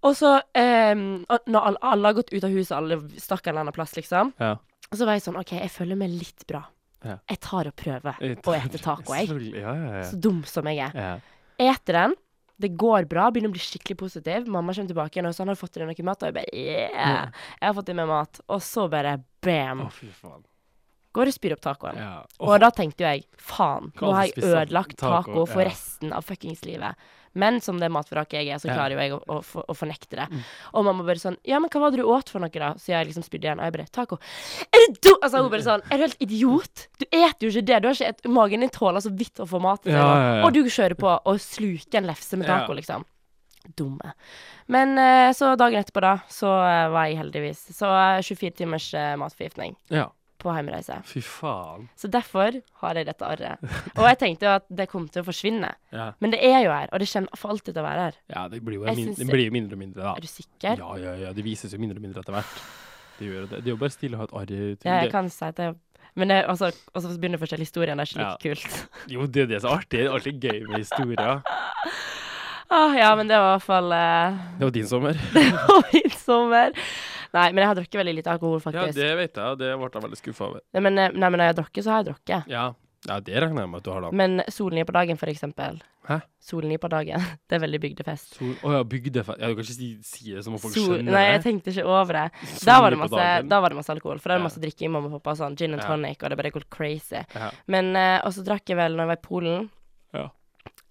Og så, um, når alle, alle har gått ut av huset, alle stakk en eller annen plass, liksom. Ja. Og så var jeg sånn OK, jeg føler meg litt bra. Ja. Jeg tar og prøver å ete taco, jeg. Ja, ja, ja. Så dum som jeg er. ja. Eter den. Det går bra. Begynner å bli skikkelig positiv. Mamma kommer tilbake igjen og sånn, har du fått i deg noe mat? Og jeg bare yeah. Jeg har fått i meg mat. Og så bare bam. Å, fy faen. Og spyr opp tacoen. Ja. Og da tenkte jo jeg faen, nå har jeg ødelagt taco, for resten av fuckings livet. Men som det matvraket jeg er, så klarer jo jeg å, å, å fornekte det. Mm. Og mamma bare sånn Ja, men hva var det du åt for noe, da? Så jeg liksom spydde igjen. Og jeg bare Taco. Er du dum? Altså, hun bare sånn Er du helt idiot? Du eter jo ikke det. Du har ikke et, Magen din tåler så vidt å få mat. til Ja, ja, ja. Og du kjører på og sluker en lefse med taco, liksom. Dumme. Men eh, så dagen etterpå, da, så eh, var jeg heldigvis Så eh, 24 timers matforgiftning ja. På heimreise. Fy faen. Så derfor har jeg dette arret. Og jeg tenkte jo at det kom til å forsvinne. Ja. Men det er jo her, og det kommer for alltid til å være her. ja, det blir jo min, det blir mindre og mindre, da. Er du sikker? Ja, ja, ja. Det vises jo mindre og mindre etter hvert. Det gjør det. Det er jo bare stille å ha et arr Ja, jeg kan si at det Men det, altså, og så begynner forskjellige historien, det er ikke like kult. Jo, det er det er artig. Det er alltid gøy med historier. Ah, ja, men det var i hvert fall uh... Det var din sommer. Det var min sommer. Nei, men jeg har drukket veldig lite alkohol, faktisk. Ja, det vet jeg, og det ble jeg veldig skuffa over. Nei, men, eh, nei, men når jeg har drukket, så har jeg drukket. Ja. ja, det regner jeg med at du har, da. Men solen gir på dagen, for eksempel. Hæ? Solen gir på dagen. Det er veldig bygdefest. Å oh, ja, bygdefest. Ja, du kan ikke si, si det som om folk Sol, skjønner nei, jeg tenkte ikke over det. Da var det masse, da var det masse alkohol, for da er det masse i mamma og pappa. Sånn gin and tonic, og det bare går crazy. Men uh, Og så drakk jeg vel når jeg var i Polen. Ja.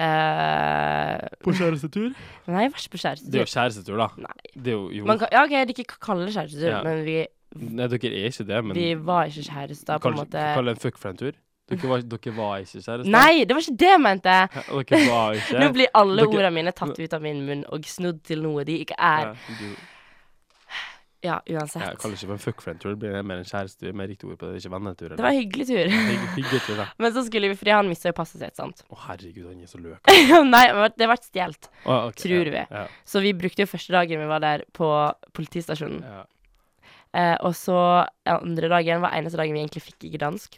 Eh, På kjærestetur? nei, var ikke på Det er jo kjærestetur, da. Nei. Det er jo, jo Man kan, ja, OK, jeg ikke kalle det kjærestetur, Ja. men vi, Nei, dere er ikke det, men vi var ikke kjærester, på en måte. kall det en fuck for en tur. Dere var, dere var ikke kjærester? Nei, det var ikke det jeg mente! Nå blir alle Dere- ordene mine tatt ut av min munn og snudd til noe de ikke er. Ja, du, Ja, uansett. jeg kaller det ikke en fuck friend-tur, Det blir mer en kjærestetur med riktig ord på det. Ikke vennetur. Det var en hyggelig tur. Hygg- Hyggelig tur, da. Men så skulle vi, fordi han mista jo passet sitt, sant. Å, herregud, han er så løk. Nei, det ble stjålet. Å, okay, Tror ja, vi. Ja, Så vi brukte jo første dagen vi var der, på politistasjonen. ja. Eh, og så andre dagen var eneste dagen vi egentlig fikk ikke dansk.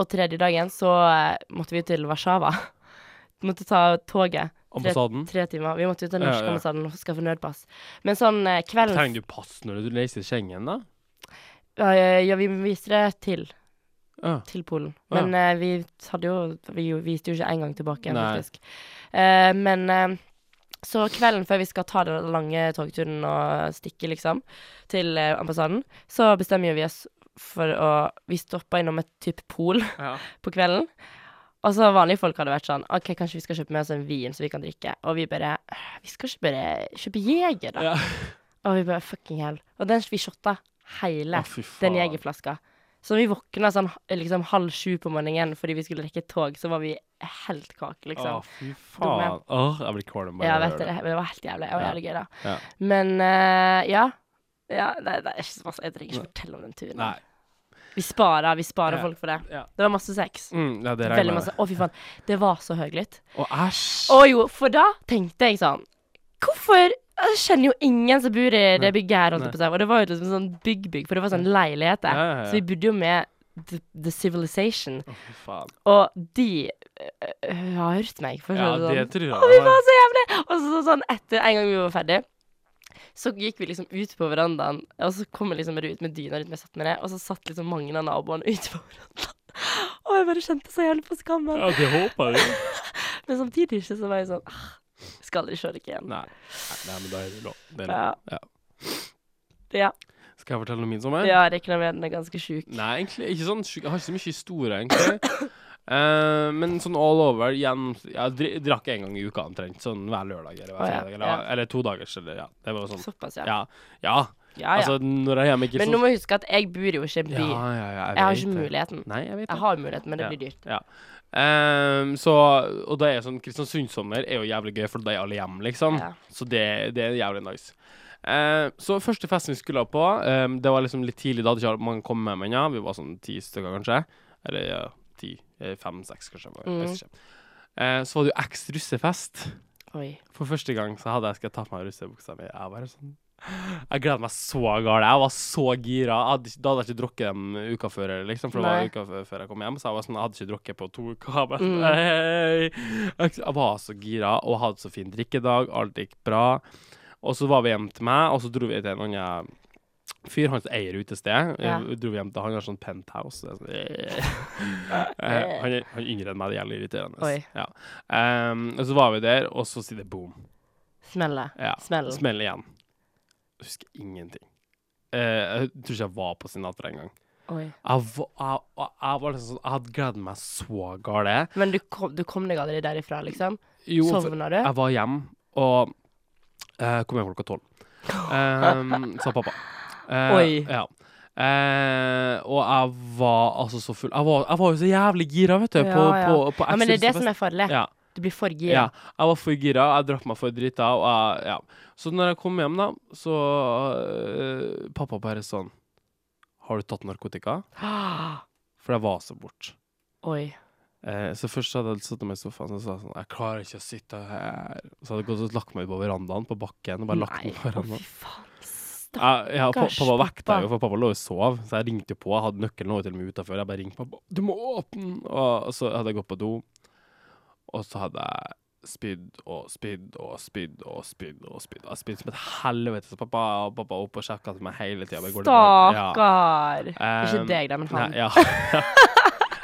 Og tredje dagen så eh, måtte vi til Warszawa. måtte ta toget. Ambassaden. Tre timer. Vi måtte ut til norsk Ja, ja. ambassaden og skaffe nødpass. Men sånn eh, kvelden Trenger du pass når du reiser Schengen, da? ja, ja, vi viste det til, Ja. til Polen. Men eh, vi hadde jo Vi viste jo ikke en gang tilbake, Nei. faktisk. Eh, men eh, så kvelden før vi skal ta den lange togturen og stikke, liksom, til ambassaden, så bestemmer vi oss for å Vi stopper innom et type pol ja. på kvelden. Og så vanlige folk hadde vært sånn OK, kanskje vi skal kjøpe med oss en vin så vi kan drikke. Og vi bare Vi skal ikke bare kjøpe Jeger, da? ja. Og vi bare fucking hell. Og den vi shotta hele Å, den jegerflaska. Så vi våkna sånn liksom halv sju på morgenen fordi vi skulle rekke et tog, så var vi helt kake, liksom. Å, fy faen. Åh, jeg blir kvalm bare ja, vet du, høre det, det var helt jævlig. Det var jævlig gøy, da. Ja. Men uh, ja. Ja, det, det er ikke så masse Jeg trenger ikke fortelle om den turen. Nei. Vi sparer, vi sparer Ja. folk for det. Ja. Det var masse sex. Mm, ja, det Veldig masse. Å, fy faen. Det var så høylytt. Å, æsj. Å jo, for da tenkte jeg sånn Hvorfor Jeg kjenner jo ingen som bor i det bygget her, holdt jeg på å si. Og det var jo liksom sånn bygg-bygg, for det var sånn ja, ja. Så vi bodde jo med the, the Civilization. Faen. Og de øh, har hørt meg. For å si det sånn. Å, vi var så jævlig! Og så sånn etter en gang vi var ferdig, så gikk vi liksom ut på verandaen, og så kom jeg liksom ut med dyna rundt meg, satt med det, og så satt liksom mange av naboene ute på verandaen. Og jeg bare kjente så jævlig på skammen. Ja, det håper jeg. Men samtidig ikke så var jeg sånn ah, Skal aldri se dere igjen. Nei. Nei, men da er det lov. Det er lov. Ja. Ja. Skal jeg fortelle om min sommer? ja regner med den er ganske sjuk. Nei, egentlig ikke sånn sjuk. Jeg har ikke så mye historie, egentlig. Eh, men sånn all over igjen Jeg drakk en gang i uka omtrent. Sånn hver lørdag eller hver oh, ja. fredag. Eller, Ja. eller to dagers, eller ja. Det var sånn. Såpass, ja. Ja. Altså, når jeg er hjemme ikke Men nå må du huske at jeg bor jo ikke i by. Ja, ja, ja, Jeg har ikke muligheten. Nei, jeg vet. Jeg har muligheten, men det blir dyrt. Ja. Um, så, og det er sånn Kristiansund-sommer er jo jævlig gøy, for da er alle hjemme, liksom. Så det, det er jævlig nice. Eh, så første festen vi skulle på, ehm, det var liksom litt tidlig. Da hadde ikke mange kommet med ennå. Vi var sånn ti stykker, kanskje. Eller ja, ti. eh, Fem-seks, kanskje. Mm. Eh, så var det jo eks russefest. Oi. For første gang så hadde jeg skal ta på meg russebuksa mi. Jeg bare sånn Jeg gleder meg så galt. Jeg var så gira. Hadde, da hadde jeg ikke drukket dem uka før, liksom, for det var uka før, jeg kom hjem. Så jeg var sånn, jeg hadde ikke drukket på to uker. Mm. Jeg var så gira og hadde så fin drikkedag. Alt gikk bra. Og så var vi hjemme til meg, og så dro vi til en annen fyr. Han eier utested. Ja. Dro hjem til Han har sånn penthouse. Sånn, eh, han, er, han yngre enn meg. Det gjelder irriterende. Ja. Um, og så var vi der, og så sier det boom. Smeller Ja. Smellen. Smell igjen. Jeg husker ingenting. Uh, jeg tror ikke jeg var på Sinatra engang. Jeg, jeg, jeg, liksom sånn Jeg hadde gledet meg så gale. Men du kom, du kom deg aldri derifra, liksom? Jo, Sovna du? jeg var hjemme, og uh, kom hjem klokka tolv. Um, sa pappa. Eh, Oi. Ja. Eh, og jeg var altså så full. Jeg var, jeg var jo så jævlig gira, vet du, på, Ja, ja. på, på Ja, men det er det som er farlig. Ja. Du blir for Ja, gira. jeg var for gira, jeg drakk meg for drita, og jeg, ja. Så når jeg kom hjem, da, så uh, Pappa bare sånn Har du tatt narkotika? For jeg var så bort. Oi. Eh, så først hadde jeg sittet meg i sofaen og sa sånn Jeg klarer ikke å sitte her. Så hadde jeg gått og lagt meg på verandaen, på bakken, og bare lagt Nei, meg på å fy faen. Ja, ja, pa- Stakkars pappa vekta jo, for pappa lå og sov, så jeg ringte jo på. Jeg hadde nøkkelen lå til og med utafor. Jeg bare ringte pappa. 'Du må åpne!' Og så hadde jeg gått på do, og så hadde jeg spydd og spydd og spydd og spydd og spydd. Jeg spydde som et helvete. Så pappa, og pappa opp oppe og sjekka meg hele tida. Stakkar. Ikke Um, deg, da, men han. Nei, ja.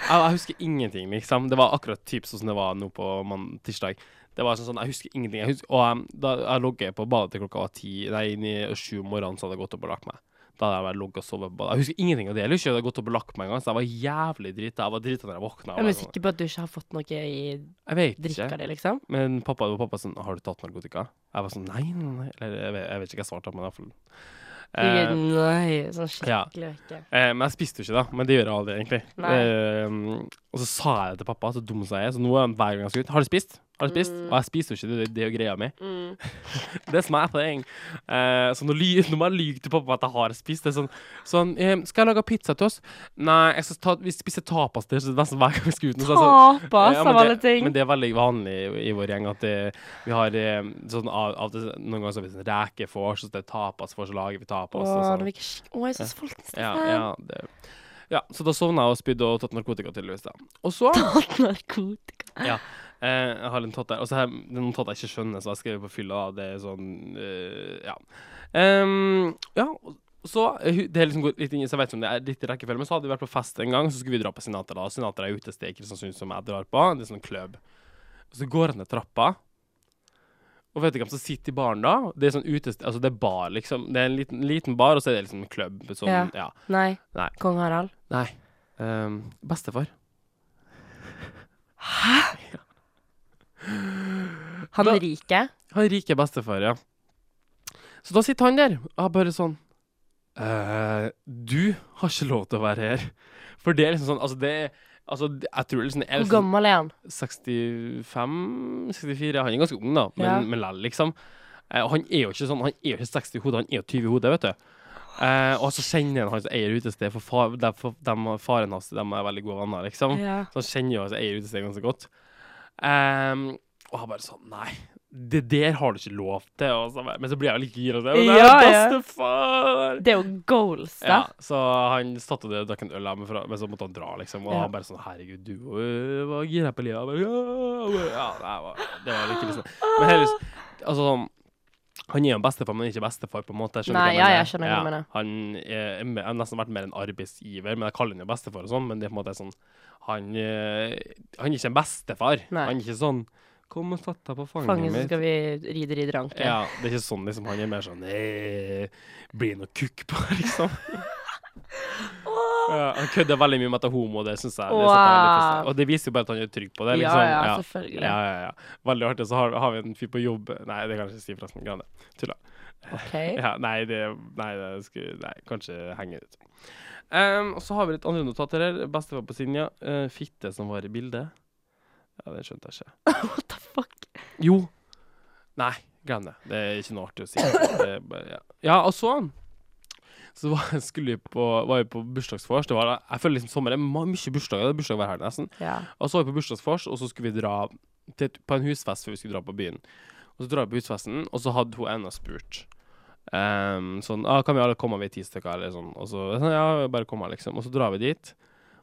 jeg, husker ingenting, liksom. Det var akkurat typ sånn som det var nå på man, tirsdag. Det var sånn, sånn, Jeg husker ingenting. Jeg husker, og um, da jeg logget på badet til klokka var ti, nei, ni, sju om morgenen, så hadde jeg gått opp og lagt meg. Da hadde jeg bare ligget og sovet på badet. Jeg husker ingenting av det. Jeg hadde gått opp og lagt meg engang, så jeg var jævlig drita. Jeg var drita når jeg våkna. Jeg er sikker på at du ikke har fått noe i drikka di, liksom? Men pappa, pappa sånn 'Har du tatt narkotika?' Jeg var sånn 'Nei, nei, nei'. Eller jeg vet, jeg vet ikke hva jeg svarte, men iallfall Uh, nei, sånn skikkelig ikke. Eh, men jeg spiste jo ikke, da. Men det gjør jeg aldri, egentlig. Eh, og så sa jeg det til pappa, så dum som jeg. Så nå er han hver gang jeg skal ut 'Har du spist?' Har du spist? Mm. Og jeg spiser jo ikke, det, det er jo greia mi. Mm. Det som er poeng. Eh, så nå, ly, nå må jeg lyve til pappa at jeg har spist. Det er sånn, sånn eh, 'Skal jeg lage pizza til oss?' Nei, jeg skal ta, vi spiser tapas til nesten hver gang vi skal ut. Tapas sånn, Tapas, Ja, av alle ting. Men det er veldig vanlig i, i vår gjeng at det, vi har eh, sånn av, av det, Noen ganger så har vi sånn rekefors, så det er tapas for, så lager vi tapas. Åh, sånn. det sånn. virker Å, jeg er så sulten, Ja, ja, det, ja, så da sovna jeg og spydde og tatt narkotika, tydeligvis. da. Og så Tatt narkotika. Ja. Jeg har en tått der. Og så har jeg noen tått jeg ikke skjønner, så jeg skrev på fylla. Det er sånn eh, Ja. Um, ja. Så Det er liksom litt inn, så jeg vet ikke om det er litt i rekkefølge, men så hadde vi vært på fest en gang, så skulle vi dra på Sinatra. da. Sinatra er utested i Kristiansund som jeg drar på. Det er sånn klubb. Og så går han ned trappa. Og vet du hvem som sitter i baren da? Det er sånn utested, altså det er bar, liksom. Det er en liten, liten bar, og så er det liksom en klubb. Sånn, Ja. ja. Nei. Nei. Kong Harald. Nei. Um, bestefar. Han Da- rike. Han rike bestefar, ja. Så da sitter han der, og jeg bare sånn «Eh, Du har ikke lov til å være her. For det er liksom sånn Altså, det er Altså, jeg tror liksom det er Hvor liksom gammel er han? 65-64 Han er ganske ung, da, men, Ja. men lell, liksom. Eh, han er jo ikke sånn Han er jo ikke 60 i hodet, han er jo 20 i hodet, vet du. Eh, og så kjenner han han som eier utested, for, far, de, for de, faren hans de er veldig gode venner, liksom. Ja. Så han kjenner jo han som eier utestedet ganske godt. Ehm, og han bare sånn Nei, det der har du ikke lov til. Så, men så blir jeg litt gira. Det er Ja, ja. Det er jo goals, Ja, da. så han satt og drakk en øl av meg, men så måtte han dra, liksom. Og Ja. han bare sånn Herregud, du øh, var gira på livet. Bare, ja, ja, det var, det var ikke liksom Men heldigvis Altså sånn han er jo bestefar, men ikke bestefar, på en måte. Skjønner Nei, ja, jeg skjønner hva du mener. Han er, me- har nesten vært mer en arbeidsgiver, men jeg kaller han jo bestefar og sånn. Men det er på en måte sånn Han, eh, han er ikke en bestefar. Nei. Han er ikke sånn Kom og sett deg på fanget, Fanget så skal vi ride, ride, ranke. Ja, det er ikke sånn liksom. Han er mer sånn Blir noe kukk på, liksom. ja, han kødder veldig mye med at det er homo, det syns jeg. Det wow. jeg. Og det viser jo bare at han er trygg på det, ja, liksom. ja, selvfølgelig. Ja, ja, ja. Veldig artig. Så har, har vi en fyr på jobb Nei, det kan jeg ikke si, forresten. Glem. Tulla. Okay. Ja, nei, det, nei, det skulle Nei, kanskje henge ut. Um, og så har vi litt andre notater her. Bestefar på Sinja. Uh, fitte som var i bildet. Ja, det skjønte jeg ikke. What the fuck? Jo. Nei, glem det. Det er ikke noe artig å si. Det bare, ja. ja, og så så var, skulle vi på, var vi på bursdagsvors. Var, jeg føler liksom sommer er mye bursdager. Det er bursdag hver helg nesten. Ja. Og så var vi på bursdagsvors, og så skulle vi dra til, på en husfest før vi skulle dra på byen. Og så drar vi på husfesten, og så hadde hun ennå spurt Um, sånn ah, 'Kan vi alle komme, vi er ti stykker?' Eller sånn. Og så ja, bare komme, liksom. Og så drar vi dit,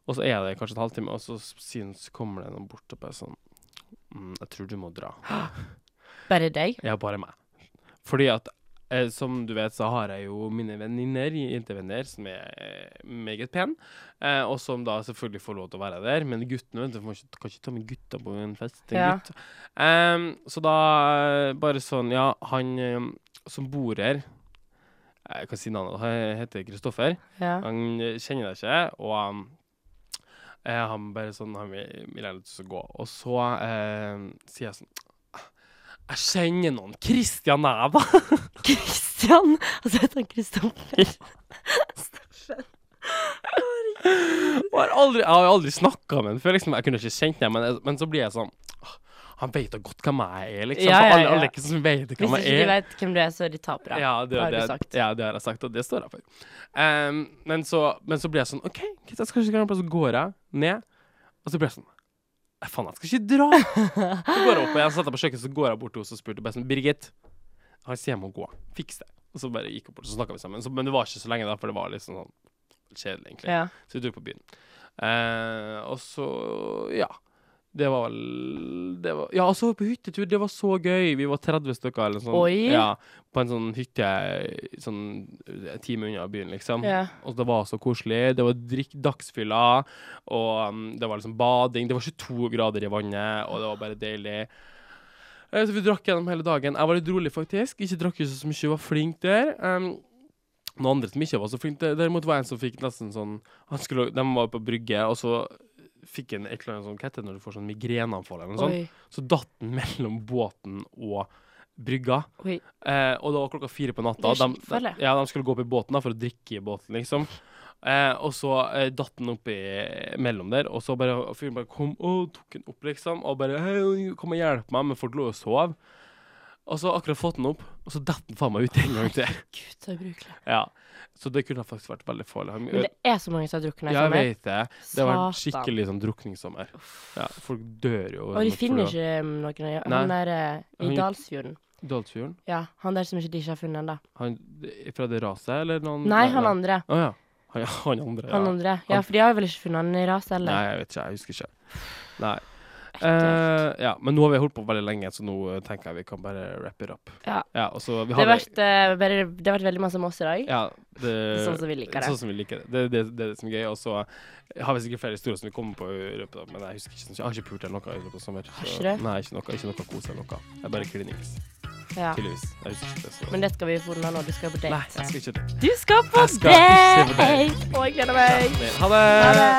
og så er det kanskje en halvtime, og så, synes, kommer det noen bort og bare sånn mm, 'Jeg tror du må dra'. Bare deg? Ja, bare meg. Fordi at eh, som du vet, så har jeg jo mine venninner, jentevenner, som er eh, meget pene, eh, og som da selvfølgelig får lov til å være der. Men guttene, vet du, får ikke, kan ikke ta med gutta på en fest. Er Ja. gutt. Så da eh, bare sånn, ja, han eh, som bor her Jeg kan si navnet, han heter Kristoffer. Ja. Han kjenner deg ikke, og um, eh, han bare sånn Han vil vil til å gå. Og så sier jeg sånn Jeg kjenner noen. Christian da. Christian! Altså, jeg heter han Kristoffer. Og jeg har aldri, jeg har aldri snakka med ham før. Liksom. Jeg kunne ikke kjent ham, men, men så blir jeg sånn Han vet da godt hvem jeg er, liksom. Ja, ja, ja, alle, alle ikke som vet Hvis ikke jeg er. vet hvem du er, så er de tapere. Ja, det, har du sagt. ja, det har jeg sagt, og det står jeg for. Um, men, så, men så blir jeg sånn OK, jeg skal ikke gjøre noe, så går jeg ned, og så blir jeg sånn «Nei, Faen, jeg skal ikke dra! Så går jeg opp, og jeg satt på kjøkkenet, så går jeg bort til henne og spurte bare sånn Birgit, han sier jeg må gå. Fiks det. Og så bare gikk jeg bort, så snakka vi sammen. Så, men det var ikke så lenge, da, for det var litt sånn, sånn kjedelig, egentlig. Ja. Så vi dro på byen. Eh, og så Ja. Det var vel det var, Ja, så på hyttetur. Det var så gøy. Vi var 30 stykker eller sånn. Oi. Ja, på en sånn hytte sånn en time unna byen, liksom. Ja. Og det var så koselig. Det var drikk, dagsfylla, og um, det var liksom bading. Det var 22 grader i vannet, og det var bare deilig. Eh, Så vi drakk gjennom hele dagen. Jeg var litt rolig, faktisk. Ikke drakk ikke så mye, var flink der. Um, noen andre som ikke var så flinke, derimot var en som fikk nesten sånn han skulle, De var på brygge, og så fikk en et eller annet sånn kette når du får sånn migreneanfall eller noe sånt? Så datt den mellom båten og brygga. Eh, og det var klokka fire på natta. De, ja, de skulle gå opp i båten da, for å drikke i båten, liksom. Eh, og så eh, datt den oppi mellom der, og så bare fyren bare kom og tok den opp, liksom. Og bare hey, 'Kom og hjelp meg', men folk lå og sov. Og så akkurat fått den opp, og så detter den faen meg ut en gang til. Gud, så ubrukelig. Ja. Så det kunne faktisk vært veldig farlig. Men det er så mange som har drukna i ja, jeg vet det. Det har vært skikkelig sånn drukningssommer. Ja, folk dør jo. Og de finner ikke um, noen. Han der eh, i Dalsfjorden. Dalsfjorden? Ja, han der som ikke de ikke har funnet ennå. Fra det raset, eller noen Nei, han andre. Å ja. Han, han andre, ja. Han andre. Ja, for de har vel ikke funnet han i raset heller. Nei, jeg vet ikke. Jeg husker ikke. Nei. Eh, ja, men nå har vi holdt på veldig lenge, så nå eh, tenker jeg vi kan bare wrap it up. Ja. og så Det har vært, uh, bare, det har vært veldig masse med oss i dag. ja, det, Sånn som vi liker det. Sånn som vi liker det. Det, det, det er det som er gøy. Og så har vi sikkert flere historier som vi kommer på i løpet av Men jeg husker ikke. Jeg har ikke pult eller noe i løpet av sommer. Så- ikke? Nei, ikke noe, ikke noe kos eller noe. Er bare klinings. Ja. Tydeligvis. Jeg husker ikke det. Så. Men det skal vi få unna nå. Du skal på date. Nei, jeg skal ikke det. Du skal på Jeg skal ikke på date! Og jeg gleder meg. Ha det! Ha det.